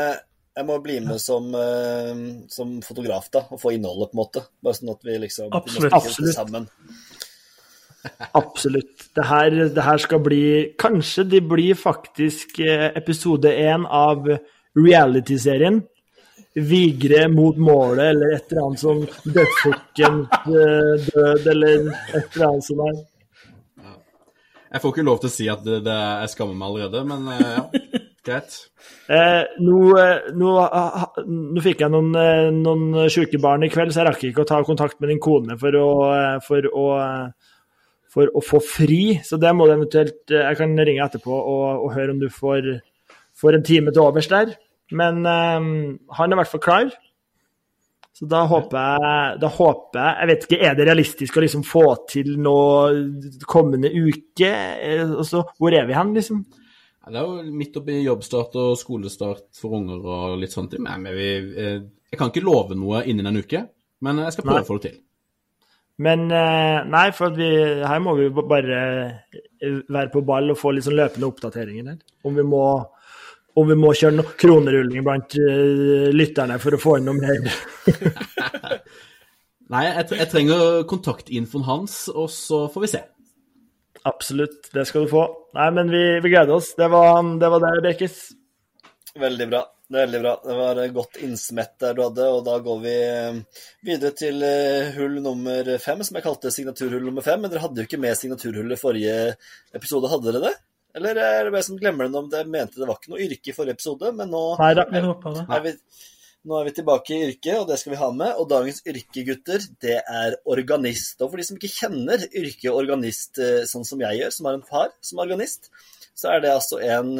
jeg må bli med som, eh, som fotograf da, og få innholdet, på en måte. Bare sånn at vi liksom Absolutt. Absolutt. det sammen. Absolutt. Det her, det her skal bli Kanskje det blir faktisk eh, episode én av reality-serien. Vigre mot målet, eller et eller annet som Dødsfukken eh, død, eller et eller annet sånt der. Jeg får ikke lov til å si at det, det jeg skammer meg allerede, men ja, greit. Eh, nå, eh, nå, nå fikk jeg noen, eh, noen syke barn i kveld, så jeg rakk ikke å ta kontakt med din kone for å, eh, for å, for å få fri. Så det må du eventuelt Jeg kan ringe etterpå og, og høre om du får, får en time til overs der. Men eh, han er i hvert fall klar. Så da håper jeg, da håper jeg Jeg vet ikke, er det realistisk å liksom få til noe kommende uke? Altså, hvor er vi hen, liksom? Det er jo midt oppi jobbstart og skolestart for unger og litt sånt. Men vi, eh, jeg kan ikke love noe innen en uke, men jeg skal prøve å få det til. Men eh, nei, for at vi, her må vi bare eh, være på ball og få litt sånn løpende oppdateringer her. Om vi må, om vi må kjøre noen kronerulling blant lytterne for å få inn noe mer. Nei, jeg, jeg trenger kontaktinfoen hans, og så får vi se. Absolutt, det skal du få. Nei, men vi, vi gleder oss. Det var det, var det Bekis. Veldig bra. Veldig bra. Det var godt innsmett der du hadde, og da går vi eh, videre til eh, hull nummer fem, som jeg kalte signaturhull nummer fem. Men dere hadde jo ikke med signaturhullet i forrige episode, hadde dere det? Eller er det bare som glemmer det om det mente det var ikke noe yrke i forrige episode, men nå Nei da. Jeg håper det. er vi, nå er vi tilbake i yrket, og det skal vi ha med. Og dagens yrke, gutter, det er organist. Og for de som ikke kjenner yrket organist eh, sånn som jeg gjør, som har en far som er organist, så er det altså en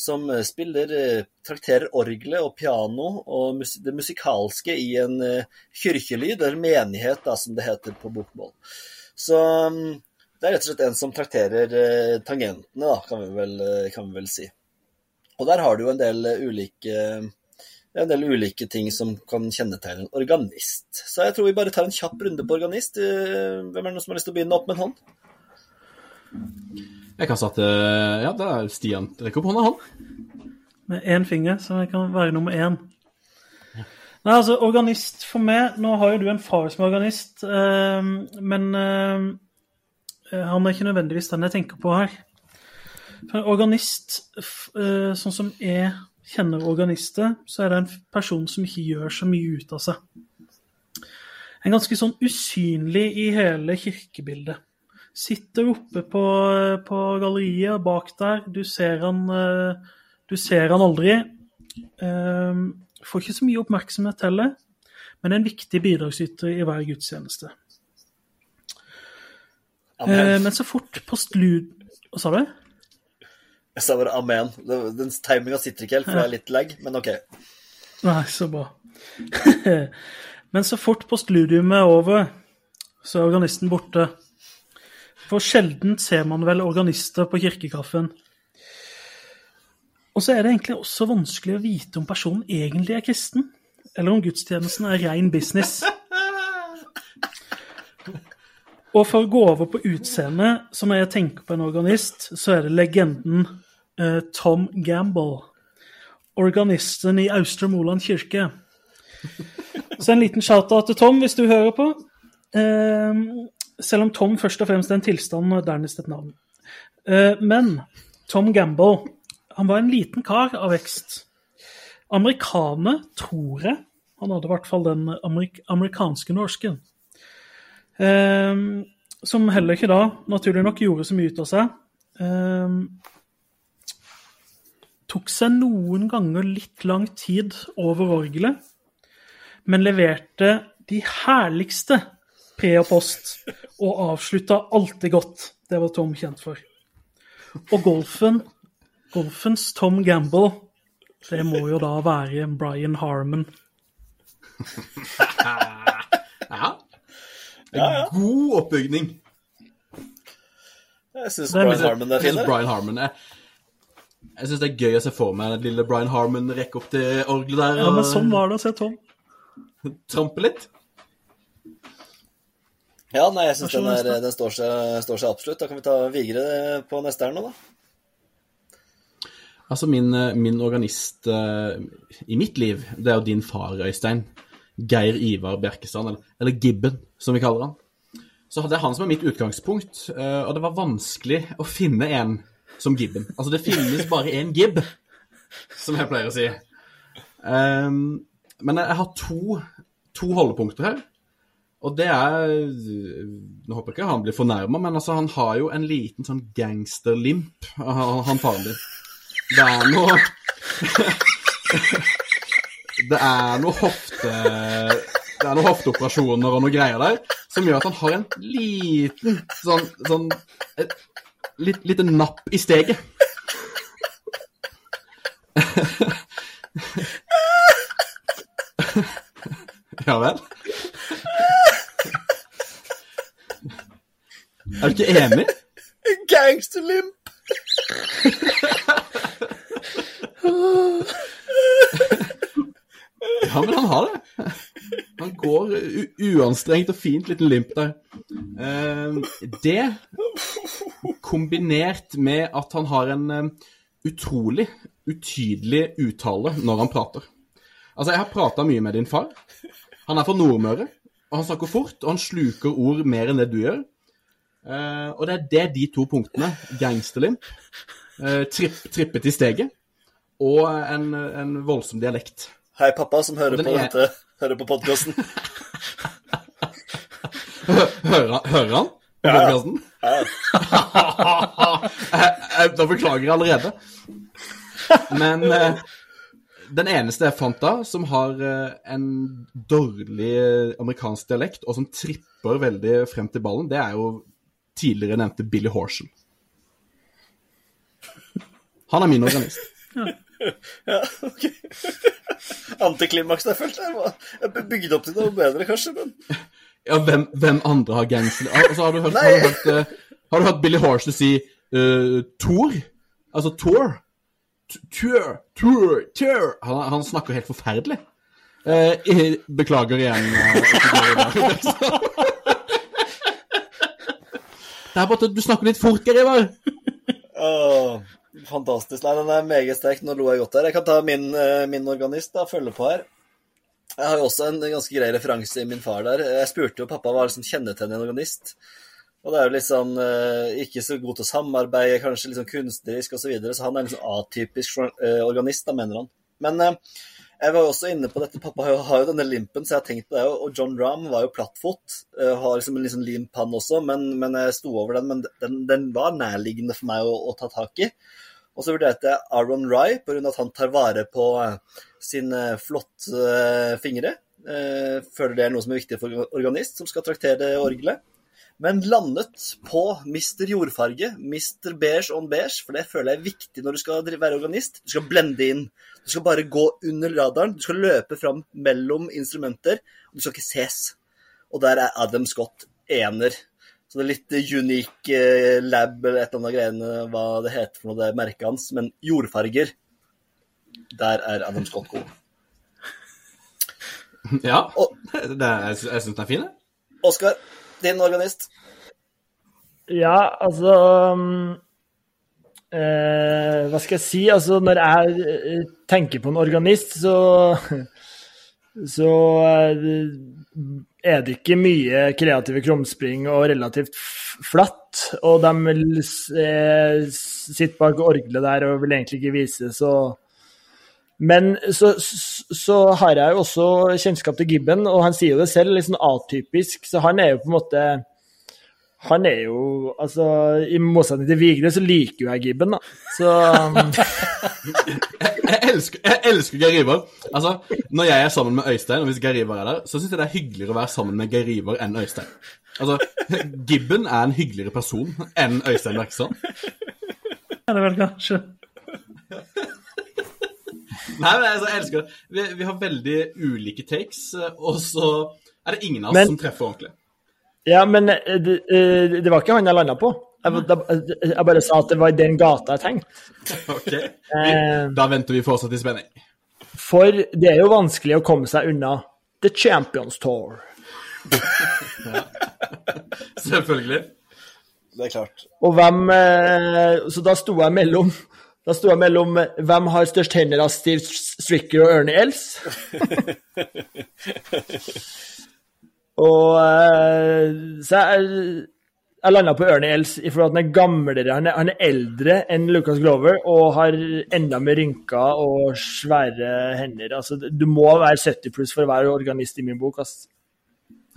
som spiller, eh, trakterer orgelet og piano og det musikalske i en eh, kirkelyd, eller menighet, da, som det heter på bokmål. Så mm, det er rett og slett en som trakterer tangentene, da, kan vi vel, kan vi vel si. Og der har du jo en del ulike det er en del ulike ting som kan kjennetegne en organist. Så jeg tror vi bare tar en kjapp runde på organist. Eh, Hvem er det noen som har lyst til å begynne opp med en hånd? Jeg kan starte Ja, det er Stian Rekk opp hånda, han. Med én finger, så jeg kan være nummer én. Nei, altså, organist for meg Nå har jo du en far som er organist, eh, men eh, han er ikke nødvendigvis den jeg tenker på her. For en organist, f- eh, sånn som jeg kjenner organister, så er det en person som ikke gjør så mye ut av seg. En ganske sånn usynlig i hele kirkebildet. Sitter oppe på, på galleriet bak der. Du ser han, eh, du ser han aldri. Eh, Får ikke så mye oppmerksomhet heller, men er en viktig bidragsyter i hver gudstjeneste. Eh, Amen. Men så fort postlud... Hva sa du? Jeg sa bare amen. Den timinga sitter ikke helt, for det er litt lag, men OK. Nei, så bra. men så fort postludiumet er over, så er organisten borte. For sjelden ser man vel organister på kirkekaffen. Og så er det egentlig også vanskelig å vite om personen egentlig er kristen, eller om gudstjenesten er rein business. Og for å gå over på utseendet, så når jeg tenker på en organist, så er det legenden eh, Tom Gamble. Organisten i Austre Moland kirke. Så en liten shout-out til Tom, hvis du hører på. Eh, selv om Tom først og fremst er en tilstand og dernest et navn. Eh, men Tom Gamble han var en liten kar av vekst. Amerikaner, tror jeg. Han hadde i hvert fall den amerik amerikanske norsken. Eh, som heller ikke da, naturlig nok, gjorde så mye ut av seg. Eh, tok seg noen ganger litt lang tid over orgelet, men leverte de herligste pre og post, og avslutta alltid godt. Det var Tom kjent for. Og golfen, golfens Tom Gamble, det må jo da være Brian Harmon. Ja. Ja, ja. God oppbygning. Jeg syns Brian Harmon er fin. jeg. Brian Harmon er Jeg syns det er gøy å se for meg den lille Brian Harmon rekke opp til orgelet der Ja, men sånn var det å se Tom. trampe litt. Ja, nei, jeg syns den, er- den står, seg, står seg absolutt. Da kan vi ta Vigre på neste her nå, da. Altså, min, eh, min organist uh, i mitt liv, det er jo din far, Øystein. Geir Ivar Bjerkestrand, eller, eller Gibben, som vi kaller han. Så det er han som er mitt utgangspunkt, eh, og det var vanskelig å finne en som Gibben. Altså, det finnes bare én Gibb, som jeg pleier å si. Um, men jeg har to, to holdepunkter her. Og det er Nå håper jeg ikke han blir fornærma, men altså, han har jo en liten sånn gangsterlimp, han, han faren din. Det er noe Det er noe hofte... Det er noen hofteoperasjoner og noe greier der som gjør at han har en liten sånn, sånn et, litt, lite napp i steget. ja vel? Er du ikke enig? Gangsterlimp! Ja, men han har det. Han går uanstrengt og fint liten limp der. Eh, det, kombinert med at han har en eh, utrolig utydelig uttale når han prater. Altså, jeg har prata mye med din far. Han er fra Nordmøre, og han snakker fort, og han sluker ord mer enn det du gjør. Eh, og det er det de to punktene, gangsterlimp, eh, tripp, trippet i steget, og en, en voldsom dialekt. Hei, pappa, som hører på er- Hører på podkasten. Hører han? Hører han? På Ja, ja. podcasten? Jeg- jeg- Da beklager jeg allerede. Men eh, den eneste jeg fant da, som har eh, en dårlig eh, amerikansk dialekt, og som tripper veldig frem til ballen, det er jo tidligere nevnte Billy Horsham. Han er min organist. Ja, ok. Antiklimaks der, følte jeg. Jeg bygde opp til noe bedre, kanskje, men Ja, hvem, hvem andre har gangster... Altså, har, du hørt, har, du hørt, eh, har du hørt Billy Horsham si uh, Tor? Altså Tor? Tour, tour, Tur. Han, han snakker helt forferdelig. Uh, jeg beklager igjen. Uh. Det er bare at du snakker litt fort, Geir Ivar. Fantastisk. Nei, den er meget sterk. Nå lo jeg godt her. Jeg kan ta min, eh, min organist, da, følge på her. Jeg har jo også en ganske grei referanse i min far der. Jeg spurte jo pappa hva liksom kjennetegner en organist. Og det er jo litt sånn eh, ikke så god til å samarbeide, kanskje litt sånn kunstnerisk osv. Så, videre, så han er liksom atypisk eh, organist, da, mener han. Men eh, jeg var jo også inne på dette. Pappa har jo, denne limpen, så jeg har tenkt på det. Og John Rahm var jo plattfot. eh, har liksom en liksom limp, han også, men, men jeg sto over den. Men den, den var nærliggende for meg å, å ta tak i. Og så vurderte jeg Aaron Rye, pga. at han tar vare på eh, sine flotte fingre. Eh, føler det er noe som er viktig for organist som skal traktere orgelet. Men landet på Mr. Jordfarge, Mr. Beige on beige, for det føler jeg er viktig når du skal være organist. Du skal blende inn. Du skal bare gå under radaren. Du skal løpe fram mellom instrumenter, og du skal ikke ses. Og der er Adam Scott ener. Så det er litt eh, unique eh, lab eller et eller annet greiene, hva det heter for noe, det er merket hans. Men jordfarger, der er Adam Scott god. Ja, Og- det er, jeg syns den er fin, jeg. Oskar, din organist. Ja, altså um, eh, Hva skal jeg si? Altså, når jeg eh, tenker på en organist, så Så eh, er det ikke mye kreative krumspring og relativt flatt. Og de eh, sitte bak orgelet der og vil egentlig ikke vise så Men så, så, har jeg jo også kjennskap til Gibben, og han sier jo det selv, litt sånn atypisk. Så han er jo på en måte Han er jo Altså, i motsetning til Vigre, så liker jo jeg Gibben, da. Så Jeg elsker, jeg elsker Geir Ivar. Altså, når jeg er sammen med Øystein, og hvis Geir Ivar er der, så syns jeg det er hyggeligere å være sammen med Geir Ivar enn Øystein. Altså, Gibben er en hyggeligere person enn Øystein Bergson. Er det vel kanskje? Nei, men jeg elsker det. Vi, vi har veldig ulike takes, og så er det ingen av oss Men- som treffer ordentlig. Ja, men eh, det, eh, det var ikke han jeg landa på. Jeg, da, jeg bare sa at det var i den gata jeg tenkte. Ok, Eh. Da venter vi fortsatt i spenning. For det er jo vanskelig å komme seg unna The Champions Tour. Selvfølgelig. Det er klart. Og hvem eh, Så da sto jeg mellom da sto jeg mellom eh, hvem har størst hender av Steve Stricker og Ernie Els. og eh, så jeg, jeg landa på Ernie Els i forhold til at han er gamlere. Han er, han er eldre enn Lucas Glover og har enda mer rynker og svære hender. Altså, du må være 70 pluss for å være organist i min bok. ass.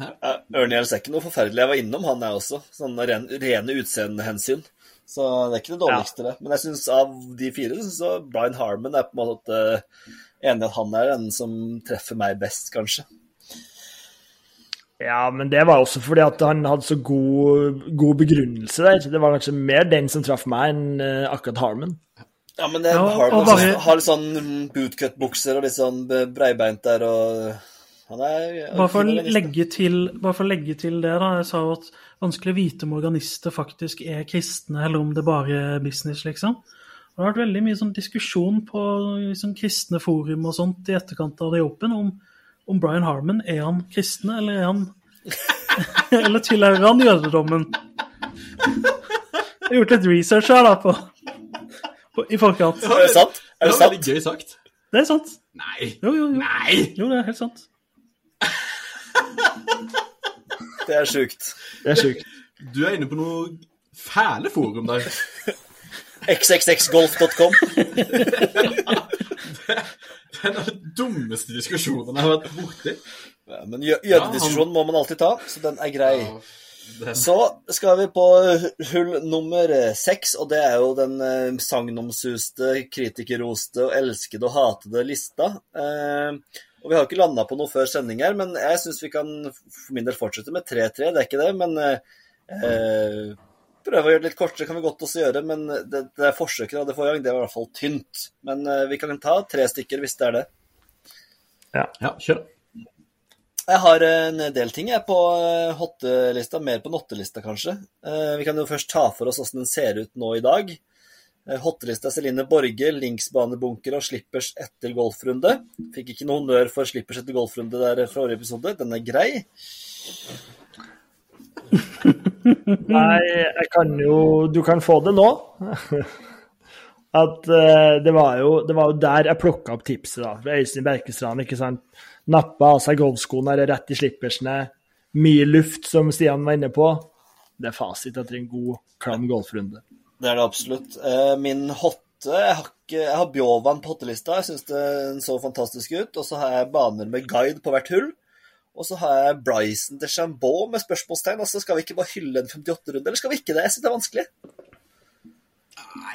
Ernie Els er ikke noe forferdelig. Jeg var innom han, jeg også. Sånn ren, rene utseendehensyn. Så det er ikke det dårligste, det. Men jeg synes av de fire synes jeg Brian Harmon er på en måte enig at han er den som treffer meg best, kanskje. Ja, men det var også fordi at han hadde så god, god begrunnelse der. Det var kanskje mer den som traff meg, enn eh, akkurat Harmon. Ja, men det, Ja, Harmon bare- har litt sånn bootcut-bukser og litt sånn breibeint der, og Bare for, til, bare for å legge til det, da. Jeg sa jo at vanskelig å vite om organister faktisk er kristne, eller om det bare er business, liksom. Og det har vært veldig mye sånn diskusjon på liksom, kristne forum og sånt i etterkant av The Open om, om Brian Harman er han kristen, eller er han Eller tilhører han jødedommen? Jeg har gjort litt research her, da, på, på i forkant. Er det sant? Er Det det er veldig gøy sagt. Det er sant. Nei. Jo, jo, jo. Nei! Jo, det er helt sant. Det er sjukt. Det er sjukt. Du er inne på noe fæle forum der. xxxgolf.com. Det er den dummeste diskusjonen jeg har vært borti. Ja, men jø- jødediskusjonen må man alltid ta, så den er grei. Den- Så skal vi på hull nummer seks, og det er jo den eh, sagnomsuste, kritikerroste og elskede og hatede lista. Eh, og vi har ikke landa på noe før sending her, men jeg syns vi kan for min del fortsette med 3-3. Det er ikke det, men eh, prøve å gjøre det litt kortere kan vi godt også gjøre. Men det, det forsøket vi hadde forrige gang, det var i hvert fall tynt. Men eh, vi kan ta tre stykker hvis det er det. Ja, kjør. Jeg har en del ting jeg på eh, hottelista, mer på nottelista kanskje. Eh, Vi kan jo først ta for oss hvordan den ser ut nå i dag. Eh, Hottelista Celine Borge, linksbanebunker og slippers etter golfrunde. Fikk ikke noe honnør for slippers etter golfrunde der fra forrige episode. Den er grei. Nei, jeg kan jo Du kan få det nå. At uh, det, var jo, det var jo der jeg plukka opp tipset, da. Ved Øystein Berkestrand, ikke sant. Nappa av seg golfskoene eller rett i slippersene. Mye luft, som Stian var inne på. Det er fasit etter en god, klam golfrunde. Det er det absolutt. Eh, Min hotte Jeg har, ikke, jeg har Bjovan på hottelista. Jeg syns den så fantastisk ut. Og så har jeg baner med guide på hvert hull. Og så har jeg Bryson de Chambeau med spørsmålstegn. Altså, skal vi ikke bare hylle en 58-runde, eller skal vi ikke det? Jeg syns det er vanskelig.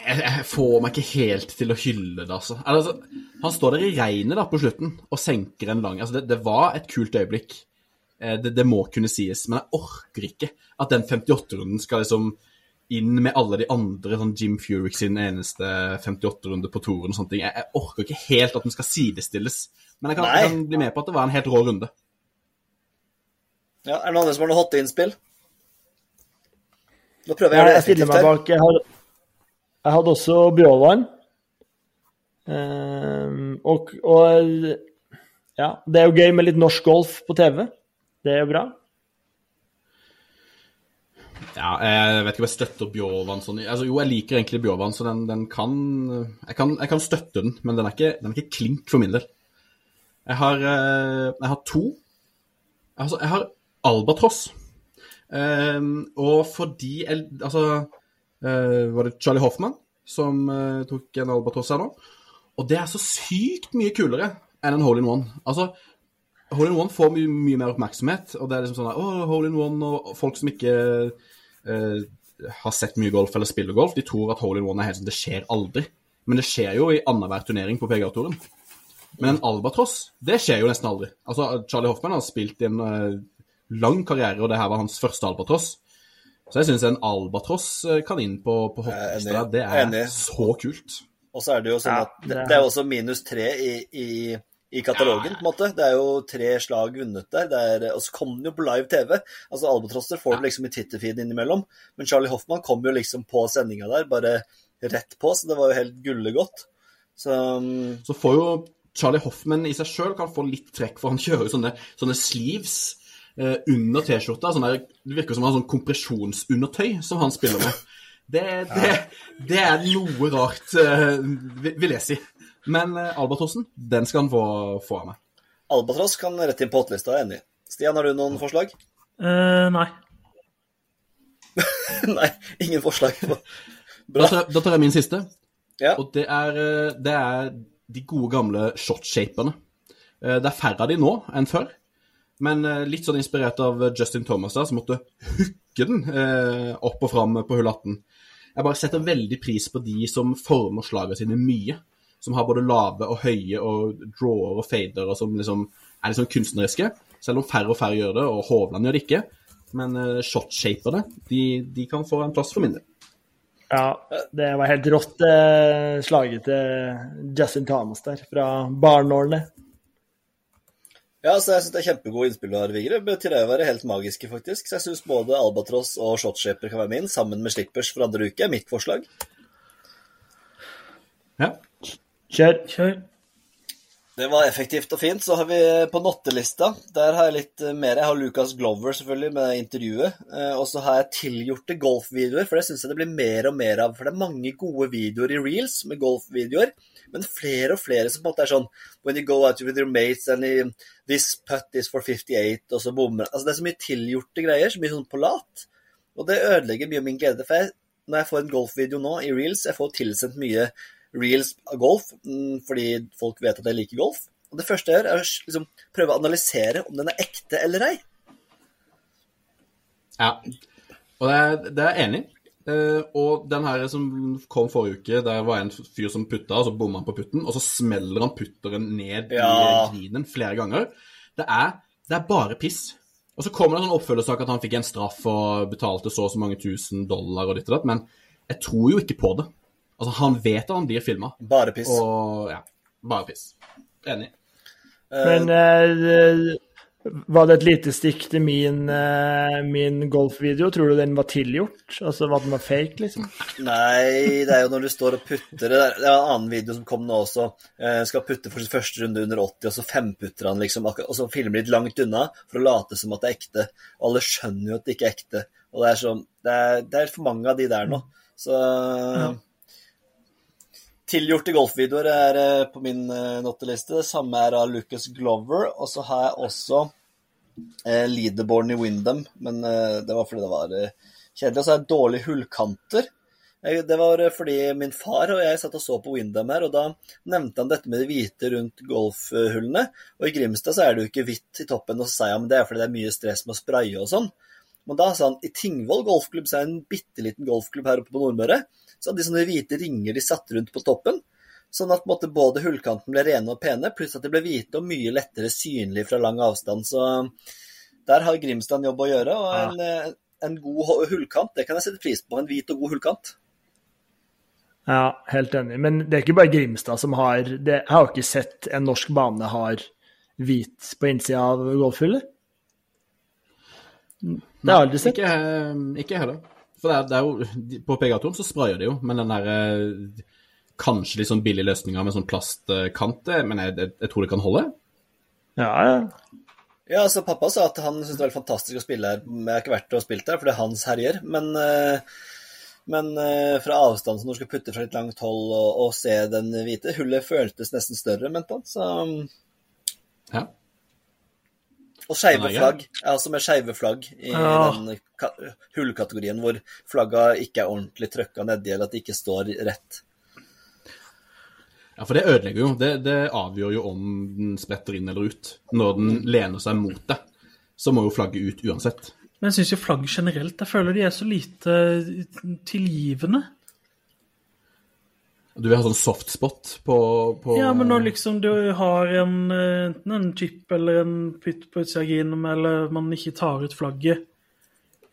Jeg, jeg får meg ikke helt til å hylle det, altså. altså han står der i regnet da, på slutten og senker en lang altså, det, det var et kult øyeblikk. Eh, Det, det må kunne sies, men jeg orker ikke at den 58-runden skal liksom inn med alle de andre, sånn Jim Furyk sin eneste 58-runde på toren og sånne ting. Jeg, jeg orker ikke helt at den skal sidestilles. Men jeg kan, jeg kan bli med på at det var en helt rå runde. Ja, Er det noen andre som har noe hotteinnspill? Nå prøver jeg å gjøre det effektivt her. bak Jeg, hadde, jeg hadde også Bjåvann. Um, og, og ja, det er jo gøy med litt norsk golf på TV. Det er jo bra. Ja, jeg vet ikke om jeg støtter Bjørvann sånn altså, Jo, jeg liker egentlig Bjørvann, så den, den kan, jeg kan Jeg kan støtte den, men den er ikke, den er ikke klink for min del. Jeg har, eh, jeg har to. Altså, jeg har Albatross. Eh, og fordi Altså, eh, var det Charlie Hoffman som eh, tok en Albatross her nå? Og det er så sykt mye kulere enn en hole in one. Altså, hole in one får mye, mye mer oppmerksomhet, og det er liksom sånn at hole in one, og folk som ikke har sett mye golf eller spiller golf, de tror at hole in one er helt sånn Det skjer aldri. Men det skjer jo i annenhver turnering på PGA-touren. Men en albatross, det skjer jo nesten aldri. Altså, Charlie Hoffman har spilt i en eh, lang karriere, og det her var hans første albatross. Så jeg syns en albatross eh, kan inn på, på hopplista. Det er så kult. Og så er det jo sånn at det, det er- også minus tre i, i, i katalogen, på en måte. Det er jo tre slag vunnet der. Det er, og så kom den jo på live TV. Altså Albatrosser får du liksom i Twitter-feeden innimellom. Men Charlie Hoffmann kom jo liksom på sendinga der, bare rett på, så det var jo helt gullegodt. Så um, Så får jo Charlie Hoffman i seg sjøl kan få litt trekk, for han kjører jo sånne, sånne sleeves eh, under T-skjorta. Det virker som han har sånn kompresjonsundertøy som han spiller med. Det, det, det er noe rart, eh, vil jeg si. Men eh, Albatrossen, den skal han få, få av meg. Albatross kan rett inn på åttelista, jeg er enig. Stian, har du noen forslag? Uh, nei. Nei, ingen forslag. Da Bra. tar, da tar jeg min siste. Ja. Og det er, eh, det er de gode gamle shotshaperne. Eh, Det er færre av de nå enn før. Men litt sånn inspirert av Justin Thomas, da, som måtte hooke den eh, opp og fram på hull 18. Jeg bare setter veldig pris på de som former slagene sine mye. Som har både lave og høye og drawer og fader, og som liksom er sånn kunstneriske. Selv om færre og færre gjør det, og Hovland gjør det ikke. Men uh, shotshaperne, de, de kan få en plass for min del. Ja, det var helt rått eh, slaget til Justin Thomas der, fra barneårene. Ja, så jeg synes det er kjempegode innspill du har, Vigre. Det betyr å være helt magiske, faktisk. Så jeg syns både Albatross og Shotshaper kan være min, sammen med Slippers for andre uke. Mitt forslag. Ja. Kjør. Kjør. Det var effektivt og fint. Så har vi på nottelista. Der har jeg litt eh, mer. Jeg har Lucas Glover selvfølgelig med intervjuet. Eh, Og så har jeg tilgjorte golfvideoer, for det syns jeg det blir mer og mer av. For det er mange gode videoer i reels med golfvideoer, men flere og flere som på en måte er sånn When you go out with your mates and this putt is for 58, og så bommer Altså det er så mye tilgjorte greier, så mye sånn på lat. Og det ødelegger mye av min glede. For jeg, når jeg får en golfvideo nå i reels, jeg får tilsendt mye reels av golf mm, fordi folk vet at jeg liker golf. Og det første jeg gjør, er å liksom prøve å analysere om den er ekte eller ei. Ja, og det er, det er jeg enig i. Uh, og den her som kom forrige uke, der var en fyr som putta, og så bomma han på putten, og så smeller han putteren ned Ja. i grinen flere ganger. Det er, det er bare piss. Og så kommer det en sånn oppfølgersak at han fikk en straff og betalte så og så mange tusen dollar og ditt og datt, men jeg tror jo ikke på det. Altså, han vet at han blir filma, Bare piss. og ja, bare piss. Enig. Men uh, var det et lite stikk til min, uh, min golfvideo? Tror du den var tilgjort? Altså var den var fake, liksom? Nei, det er jo når du står og putter Det er det en annen video som kom nå også. Eh, skal putte for sin første runde under 80, og så femputter han liksom, og så filmer litt langt unna for å late som at det er ekte. Og alle skjønner jo at det ikke er ekte. Og det er sånn Det er, det er for mange av de der nå. Så Tilgjorte golfvideoer er eh, på min eh, notteliste. Det samme er av Lucas Glover. Og så har jeg også eh, leaderboarden i Windham, men eh, det var fordi det var kjedelig. Og så har jeg dårlige hullkanter. Det var fordi min far og jeg satt og så på Windham her, og da nevnte han dette med det hvite rundt golfhullene. Og i Grimstad så er det jo ikke hvitt i toppen, og så sa jeg at det er fordi det er mye stress med å spraye og sånn. Men da sa han i Tingvoll golfklubb, så er det en bitte liten golfklubb her oppe på Nordmøre, så hadde de sånne hvite ringer de satte rundt på toppen. Sånn at på måte, både hullkanten ble rene og pene, pluss at de ble hvite og mye lettere synlige fra lang avstand. Så der har Grimstad en jobb å gjøre. Og en, ja. en god hullkant, det kan jeg sette pris på. En hvit og god hullkant. Ja, helt enig. Men det er ikke bare Grimstad som har det, Jeg har jo ikke sett en norsk bane har hvit på innsida av golfhullet. Det har jeg aldri sett. Ikke, eh, ikke jeg heller. For det er, det er jo, På PG-atom så sprayer de jo, men den der eh, Kanskje litt sånn billig løsninga med sånn plastkant, eh, men jeg, jeg, jeg tror det kan holde. Ja, ja. Ja, altså Pappa sa at han syntes det var fantastisk å spille her. Jeg har ikke vært og spilt der, for det er hans herjer. Men, eh, men fra avstand, som når du skal putte fra litt langt hold og, og se den hvite Hullet føltes nesten større, mente han. Så, Ja. Og skeive flagg. Jeg er også med skeive flagg i Ja. den hullkategorien hvor flagga ikke er ordentlig trøkka nedi, eller at det ikke står rett. Ja, for det ødelegger jo. Det, det avgjør jo om den spretter inn eller ut. Når den lener seg mot det, så må jo flagget ut uansett. Men jeg syns jo flagg generelt Jeg føler de er så lite tilgivende. Du vil ha sånn softspot på, på Ja, men når liksom du har en, eh, enten en chip eller en pytt på utsida av grinen, eller man ikke tar ut flagget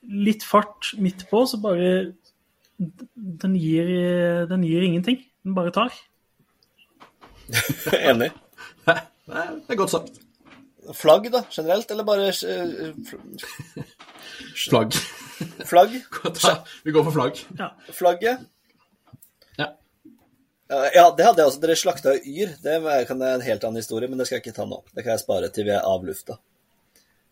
Litt fart midt på, så bare Den gir, den gir ingenting. Den bare tar. Enig. Nei, Det er godt sagt. Flagg, da, generelt, eller bare eh, fl- Flagg. flagg? Vi går for flagg. Ja. Flagget? Ja. Eh, det hadde jeg også. Dere slakta yr. Det kan være en helt annen historie, men det skal jeg ikke ta nå. Det kan jeg spare til vi er av lufta.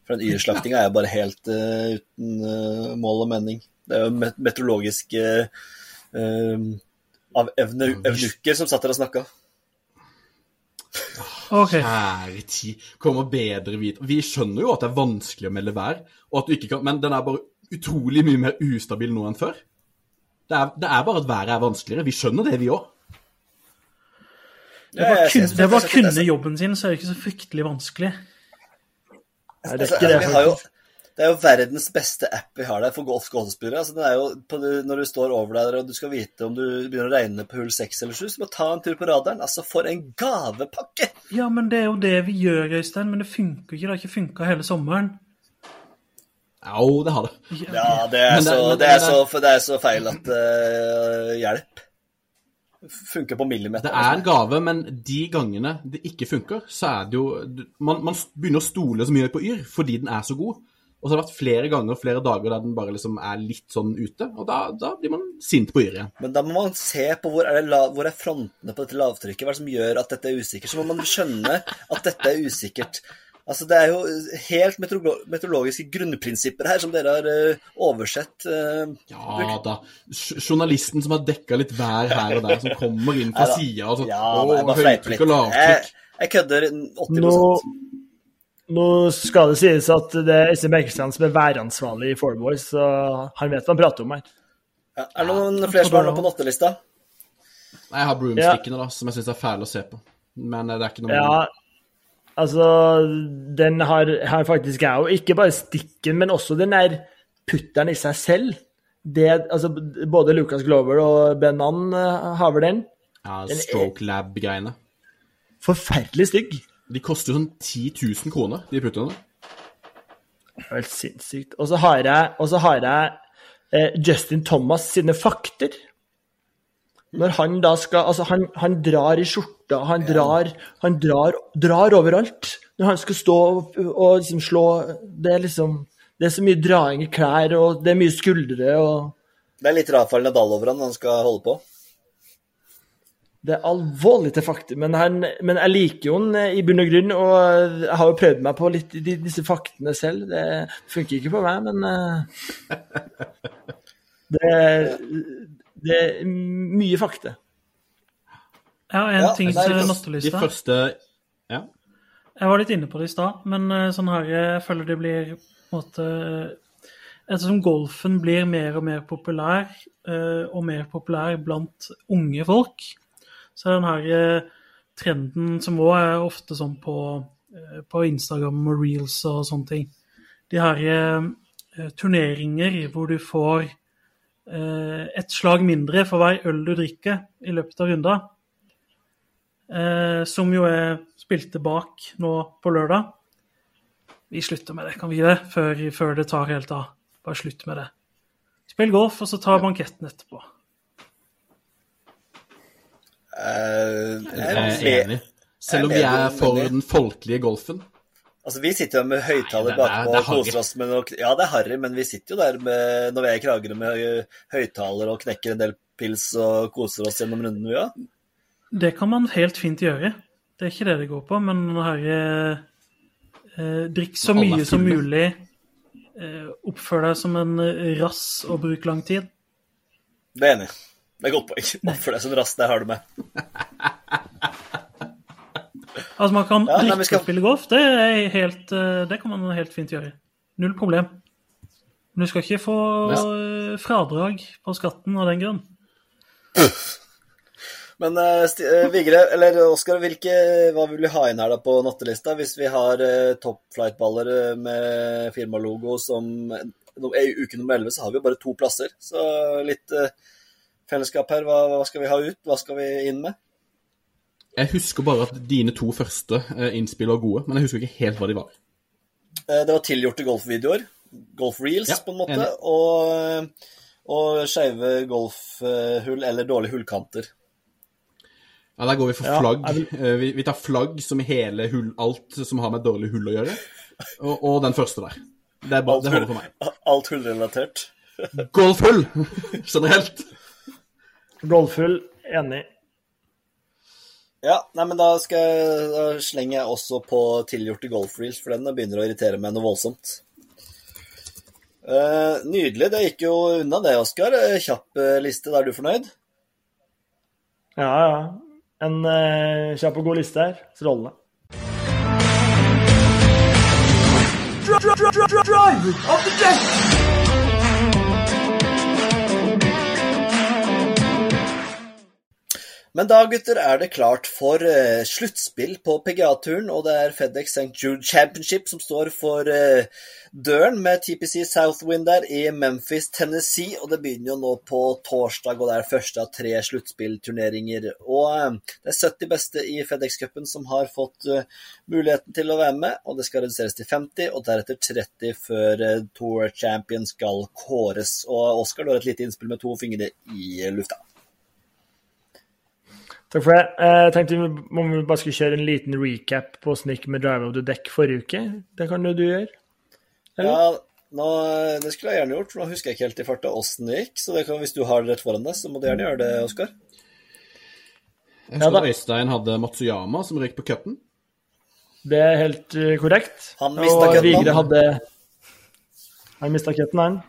For denyrslaktinga er jo bare helt uh, uten uh, mål og mening. Det er jo met meteorologiske uh, av evne evnukker som satt der og snakka. OK. Kjære tid, kommer bedre vidt Vi skjønner jo at det er vanskelig å melde vær, og at du ikke kan, men den er bare utrolig mye mer ustabil nå enn før. Det er, det er bare at været er vanskeligere. Vi skjønner det, vi òg. Det var, kun, det var kunne jobben sin, så er det ikke så fryktelig vanskelig. Nei, det er Altså, ikke det, vi har jo, det er jo verdens beste app vi har der for golf golfspillere. Altså, på, når du står over der og du skal vite om du begynner å regne på hull 6 eller 7, så må du ta en tur på radaren. Altså, for en gavepakke! Ja, men det er jo det vi gjør, Øystein. Men det funker ikke. Det har ikke funka hele sommeren. Jo, det har det. Ja, det så, det det er- så, det er så feil at uh, Hjelp. Funker på millimeter. Det er en gave, men de gangene det ikke funker, så er det jo Man, man begynner å stole så mye på Yr fordi den er så god. Og så har det vært flere ganger, flere dager der den bare liksom er litt sånn ute. Og da, da blir man sint på Yr igjen. Men da må man se på hvor er, det la, hvor er frontene på dette lavtrykket. Hva er det som gjør at dette er usikkert? Så må man skjønne at dette er usikkert. Altså, Det er jo helt meteorologiske grunnprinsipper her som dere har uh, oversett. Uh, Ja da. J- Journalisten som har dekka litt vær her og der, som kommer inn fra sida og sånn. ja, er bare fleiper høytrykk og litt. Jeg, jeg kødder 80 Nå, nå skal det sies at det er Øystein Bergstrand som er væransvarlig i Four Boys, så han vet hva han prater om her. ja, Er det noen flere som har noe på nattelista? Nei, Jeg har broomstickene, da, som jeg syns er fæle å se på. Men eh, det er ikke noe Ja, altså Den har, har faktisk jeg òg. Ikke bare stikken, men også den der putteren i seg selv. Det, altså, både Lucas Glover og Benan Mann har vel den. ja, Stroke Lab-greiene. Forferdelig stygg. De koster jo sånn 10 000 kroner, de puttene. Det er Helt sinnssykt. Og så har jeg, har jeg eh, Justin Thomas sine fakter. Når han da skal Altså, han, han drar i skjorta, han drar, han drar, drar overalt. Når han skal stå og, og liksom slå Det er liksom Det er så mye draing i klær, og det er mye skuldre, og Det er litt Rafael Nadal over han når han skal holde på. Det er alvorlig til faktum, men, han, men jeg liker jo han eh, i bunn og grunn, og jeg har jo prøvd meg på litt de, disse faktene selv. Det funker ikke på meg, men eh, det, det er mye fakta. Jeg en Ja, ting til de De første Ja. Jeg var litt inne på det i stad, men eh, sånn her, jeg føler det blir på en måte Ettersom golfen blir mer og mer populær, eh, og mer populær blant unge folk, så er den her eh, trenden som òg er ofte sånn på, eh, på Instagram og reels og sånne ting. De her eh, turneringer hvor du får et slag mindre for hver øl du drikker i løpet av runda. Eh, som jo er spilte bak nå på lørdag. Vi slutter med det, kan vi det? Før, før det tar helt av. Bare slutt med det. Spill golf, og så ta banketten etterpå. Uh, Jeg er enig. Selv om vi er for den folkelige golfen. Altså, Vi sitter jo med høyttaler er- bakpå og koser oss med noe Ja, det er harry, men vi sitter jo der med, når vi er i Kragerø med eh, høyttaler og knekker en del pils og koser oss gjennom runden, vi òg. Det kan man helt fint gjøre. Det er ikke det det går på, men herre eh, Drikk så mye som mulig. Eh, oppfør deg som en eh, rass og bruk lang tid. Det er enig. Det er godt poeng. Oppfør deg som rass, det har du med. Altså, man kan Ja, drikke skal- og spille golf. Det, er helt, eh, det kan man helt fint gjøre. Null problem. Men du skal ikke få eh, fradrag på skatten av den grunn. Men uh, Vigre, eller Oskar, hva vil vi ha inn her da på nattelista? Hvis vi har uh, eh, med firmalogo som I uke nummer 11 så har vi jo bare to plasser. Så litt uh, fellesskap her. Hva, hva skal vi ha ut? Hva skal vi inn med? Jeg husker bare at dine to første innspill var gode, men jeg husker ikke helt hva de var. Det var tilgjorte golfvideoer. Golf reels, Ja, på en måte. enig. Og, og skeive golfhull eller dårlige hullkanter. Ja, Der går vi for Ja, flagg. jeg Eh, Vi, vi tar flagg som hele hull, alt som har med dårlig hull å gjøre. Og, og den første der. Det, er bare, det holder for meg. Alt hullrelatert. Golfhull generelt. Golfhull, enig. Ja, nei, men da, skal jeg, da slenger jeg også på tilgjorte golfreels, for den begynner å irritere meg noe voldsomt. Uh, nydelig. Det gikk jo unna det, Oskar. Eh, Kjapp liste. Da er du fornøyd? Ja, ja. En uh, kjapp og god liste her. Strålende. Men da, gutter, er det klart for uh, sluttspill på PGA-turen, og det er FedEx St. Jude Championship som står for uh, døren med TPC Southwind der i Memphis, Tennessee, og det begynner jo nå på torsdag, og det er første av tre sluttspillturneringer. Og eh, det er 70 beste i FedEx-cupen som har fått muligheten til å være med, og det skal reduseres til 50, og deretter 30 før Tour Champion skal kåres. Og Oskar, du har et lite innspill med to fingre i lufta. Takk for det. Eh, Jeg tenkte vi må vi bare skulle kjøre en liten recap på åssen med Drive of the Deck forrige uke. Det kan jo du gjøre. Eller? Ja, nå, det skulle jeg gjerne gjort, for nå husker jeg ikke helt i farta åssen det gikk. Så det kan, hvis du har det rett foran deg, så må du gjerne gjøre det, Oskar. Jeg Ja husker ja, Øystein hadde Matsuyama som røyk på cupen. Det er helt eh, korrekt. Han mistet Og Vigre hadde Han mista cupen, han.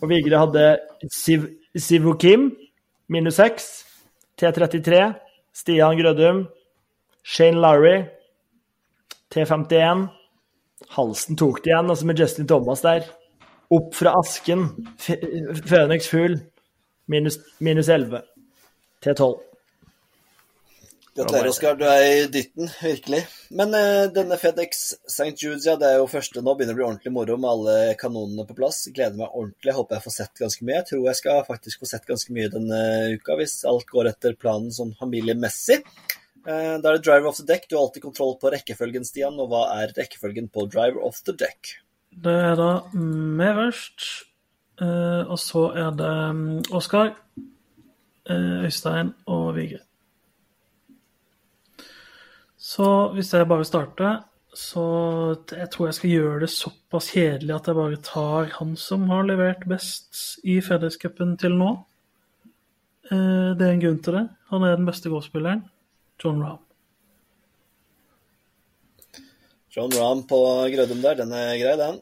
Og Vigre hadde Siv, Sivu Kim, minus 6. T33. Stian Grødum. Shane Lowry, T51. Halsen tok det igjen, altså med Justin Thomas der. Opp fra asken. Phoenix Fugl. Minus, minus 11. T12. Gratulerer, Oskar. Du er i dytten, virkelig. Men uh, denne FedEx St. Judes, ja, det er jo første nå. Begynner å bli ordentlig moro med alle kanonene på plass. Gleder meg ordentlig. Håper jeg får sett ganske mye. Jeg tror jeg skal faktisk få sett ganske mye denne uka, hvis alt går etter planen sånn familiemessig. Uh, da er det driver off the deck. Du har alltid kontroll på rekkefølgen, Stian. Og hva er rekkefølgen på driver off the deck? Det er da meg først. Uh, og så er det mm, Oskar, eh, Øystein og Vigre. Så hvis jeg bare starter, så jeg tror jeg skal gjøre det såpass kjedelig at jeg bare tar han som har levert best i Fredrikscupen til nå. Eh, det er en grunn til det. Han er den beste golfspilleren. John Rahm. John Rahm på Grødum der, den er grei, den.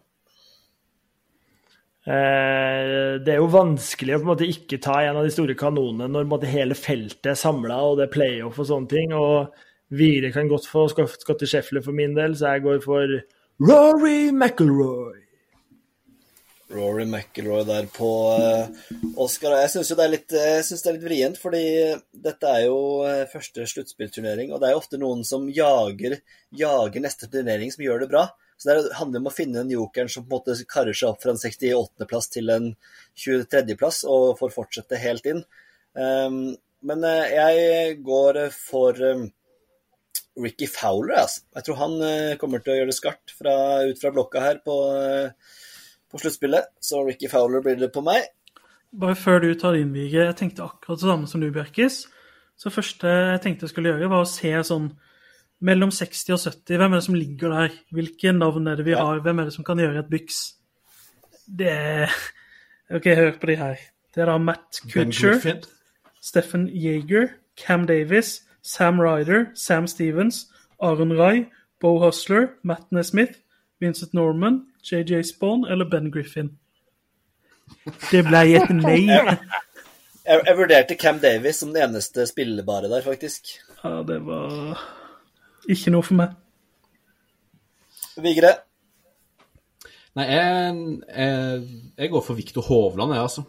Eh, Det er jo vanskelig å på en måte ikke ta en av de store kanonene når på en måte hele feltet er samla og det er playoff og sånne ting. Og Vigre kan godt få Scott Scotty Scheffler for min del, så jeg går for Rory McIlroy. Rory McIlroy der på uh, Oscar. Jeg syns det eh, det er litt vrient, fordi dette er jo eh, første sluttspillturnering, og det er jo ofte noen som jager, jager neste turnering, som gjør det bra. Så det handler om å finne den jokeren som på en måte karrer seg opp fra en 68.-plass til en 23.-plass og får fortsette helt inn. Um, men eh, jeg går for um, Ricky Fowler, altså. Jeg tror han eh, kommer til å gjøre det skarpt fra, ut fra blokka her på, eh, på sluttspillet. Så Ricky Fowler blir det på meg. Bare før du tar din, Vige, jeg tenkte akkurat det samme som du, Bjerkis. Så første jeg tenkte jeg skulle gjøre, var å se sånn mellom 60 og 70. Hvem er det som ligger der? Hvilke navn er det vi Ja. har? Hvem er det som kan gjøre et byks? Det er OK, hør på de her. Det er da Matt Kutcher. Stephen Yeager, Cam Davis, Sam Ryder, Sam Stevens, Aaron Rai, Bo Hustler, Matt Nesmith, Vincent Norman, JJ Spawn eller Ben Griffin. Det ble et nei. Jeg, jeg vurderte Cam Davis som den eneste spillebare der, faktisk. Ja, det var ikke noe for meg. Vigre. Nei, jeg, jeg, jeg går for Viktor Hovland, jeg, altså.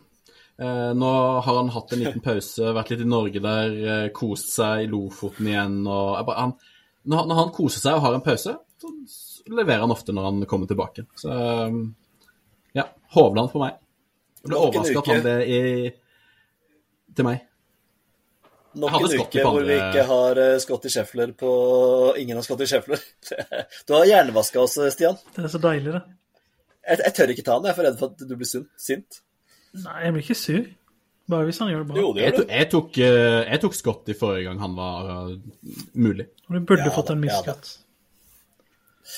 Eh, nå har han hatt en liten pause, vært litt i Norge der, eh, kost seg i Lofoten igjen. og jeg bare, han, når, han- når han koser seg og har en pause, så leverer han ofte når han kommer tilbake. Så eh, ja, Hovland for meg. Jeg ble overraska at han det i, til meg. Nok en uke på hvor vi ikke har eh, Scotty Scheffler på Ingen har Scotty Scheffler. Du har hjernevaska oss, Stian. Det er så deilig, det. Jeg, jeg tør ikke ta den. Jeg er for redd for at du blir sunt, sint. Nei, jeg blir ikke sur. Bare hvis han gjør det bra. Jo, det Jeg, gjør du. jeg, tok, eh, jeg tok Scotty forrige gang han var eh, mulig. Og du burde Ja fått en en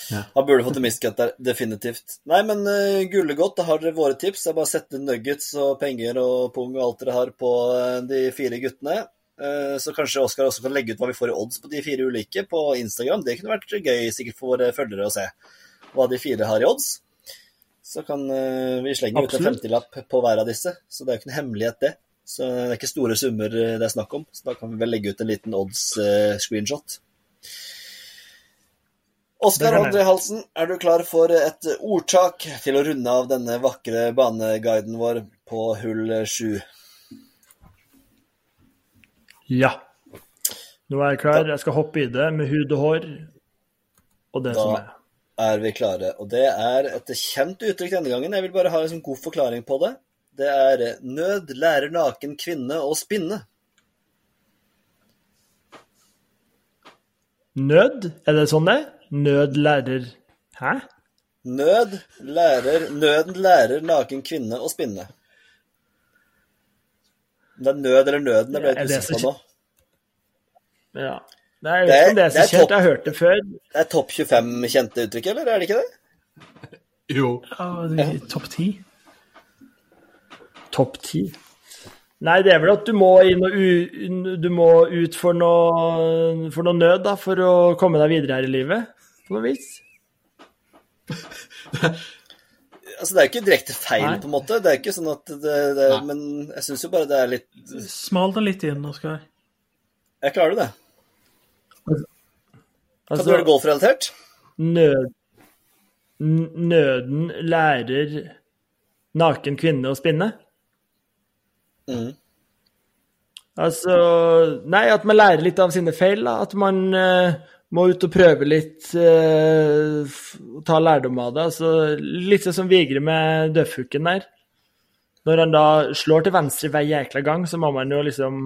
ja Han burde fått en miscut der, definitivt. Nei, men uh, gullegodt, da har dere våre tips. Det er bare å sette nuggets og penger og pung og alt dere har på de fire guttene. Uh, så kanskje Oskar også kan legge ut hva vi får i odds på de fire ulike på Instagram. Det kunne vært gøy sikkert for våre følgere å se hva de fire har i odds. Så kan eh, vi slenge ut en Absolutt. 50-lapp på hver av disse. Så det er jo ikke noe hemmelighet, det. Så det er ikke store summer eh, det er snakk om. Så da kan vi vel legge ut en liten odds-screenshot. Oskar Andre. André Halsen, er du klar for et ordtak til å runde av denne vakre baneguiden vår på hull sju? Ja. Nå er jeg klar. Jeg skal hoppe i det med hud og hår og det Da- som er. Er vi klare? Og det er et kjent uttrykk denne gangen. Jeg vil bare ha en sånn god forklaring på det. Det er 'nød lærer naken kvinne å spinne'. Nød? Er det sånn det? er? Nød lærer Hæ? Nød lærer, nøden lærer naken kvinne å spinne. Det er nød eller nøden, jeg ble litt usikker på nå. Ja. Nei, Det er- det er det er så kjent. Top, Jeg har hørt det før. Det er topp 25 kjente uttrykk, eller er det ikke det? Jo. Ja, Topp 10. Topp 10. Nei, det er vel at du må, inn og u, du må ut for noe, for noe nød da, for å komme deg videre her i livet, på noe vis. Altså, Det er jo ikke direkte feil, Nei. på en måte. Det er ikke sånn at det, det Men jeg syns jo bare det er litt Smal den litt inn, Oskar. Jeg klarer det. Kan du Altså, gjøre det golfrelatert? nød, nøden lærer naken kvinne å spinne. Mm. Altså Nei, at man lærer litt av sine feil. da. At man uh, må ut og prøve litt, uh, ta lærdom av det. Altså, litt sånn som Vigre med dødfuken der. Når han da slår til venstre hver jækla gang, så må man jo liksom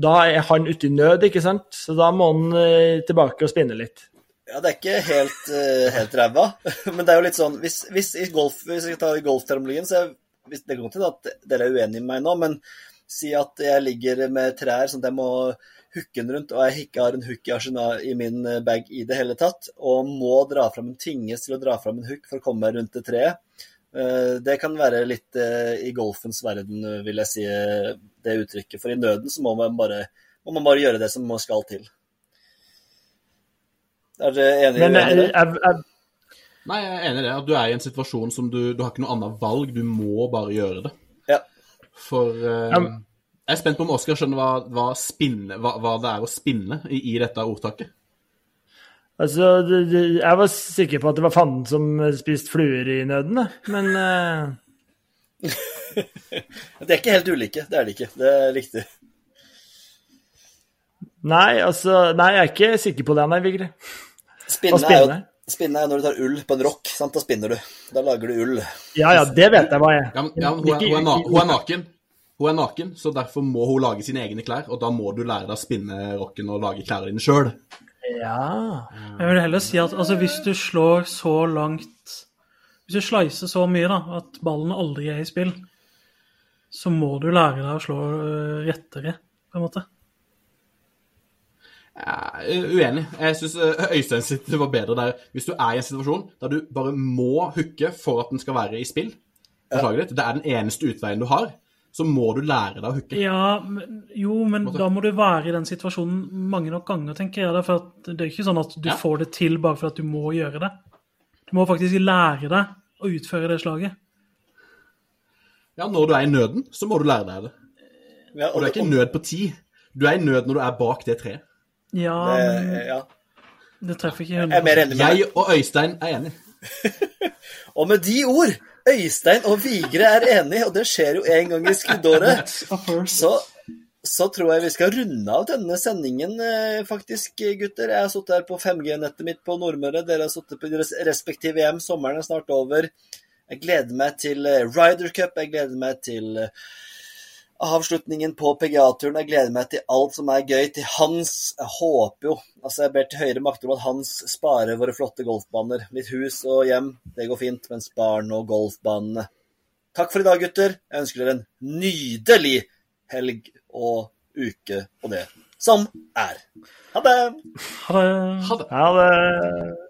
Da er han ute i nød, ikke sant? Så da må han eh, tilbake og spinne litt. Ja, det er ikke helt, uh, helt ræva, men det er jo litt sånn Hvis, hvis i golf, hvis jeg tar golftermologien, så er, hvis, Det kan hende at dere er uenige med meg nå, men si at jeg ligger med trær sånn at jeg må hooke den rundt, og jeg ikke har en hook i, min eh, bag i det hele tatt, og må dra fram en tvinges til å dra fram en hook for å komme meg rundt det treet. Eh, Det kan være litt eh, i golfens verden, eh, vil jeg si, det uttrykket. For i nøden så må man bare, må man bare gjøre det som skal til. Er dere jeg, i det? jeg, jeg, Nei, jeg er enig i det. At du er i en situasjon som du, du har ikke noe annet valg. Du må bare gjøre det. Ja. For uh, Jeg er spent på om Oskar skjønner hva, hva, spinne, hva, hva det er å spinne i, i dette ordtaket. Altså, jeg var sikker på at det var fanden som spiste fluer i nøden, men uh... Det er ikke helt ulike, det er det ikke. Det er riktig. Nei, altså Nei, jeg er ikke sikker på det, nei, Vigre. Spinne, spinne? er jo spinne? er når du tar ull på en rock. Sant? Da spinner du. Da lager du ull. Ja ja, det vet jeg hva er. Ja, men, ja, hun, er, hun, er na, hun er naken. Hun er naken, så derfor må hun lage sine egne klær. Og da må du lære deg å spinne rocken og lage klærne dine sjøl. Ja. Jeg vil heller si at altså, hvis du slår så langt Hvis du slicer så mye da, at ballen aldri er i spill, så må du lære deg å slå øh, rettere, på en måte. Jeg er uenig. Jeg syns Øystein sitt var bedre der. Hvis du er i en situasjon der du bare må hooke for at den skal være i spill, ja. ditt, det er den eneste utveien du har, så må du lære deg å hooke. Ja, men, jo, men da må du være i den situasjonen mange nok ganger, tenker jeg. For det er ikke sånn at du Ja. får det til bare for at du må gjøre det. Du må faktisk lære deg å utføre det slaget. Ja, når du er i nøden, så må du lære deg det. Ja, Og du er ikke i nød på ti. Du er i nød når du er bak det treet. Ja, det, men ja. det treffer ikke Jeg er mer 100 Jeg. Jeg og Øystein er enig. Og med de ord Øystein og Vigre er enige, og det skjer jo en gang i skuddåret. Så, så tror jeg vi skal runde av denne sendingen, eh, faktisk, gutter. Jeg har sittet her på 5G-nettet mitt på Nordmøre. Dere har sittet på deres respektive hjem. Sommeren er snart over. Jeg gleder meg til eh, Ryder Cup. Jeg gleder meg til eh, avslutningen på PGA-turen. Jeg gleder meg til alt som er gøy. Til Hans. Jeg håper jo Altså, jeg ber til høyere makter om at Hans sparer våre flotte golfbaner. Mitt hus og hjem, det går fint, men spar nå golfbanene. Takk for i dag, gutter. Jeg ønsker dere en nydelig helg og uke og det som er. Ha det! Ha det. Ha det. Ha det.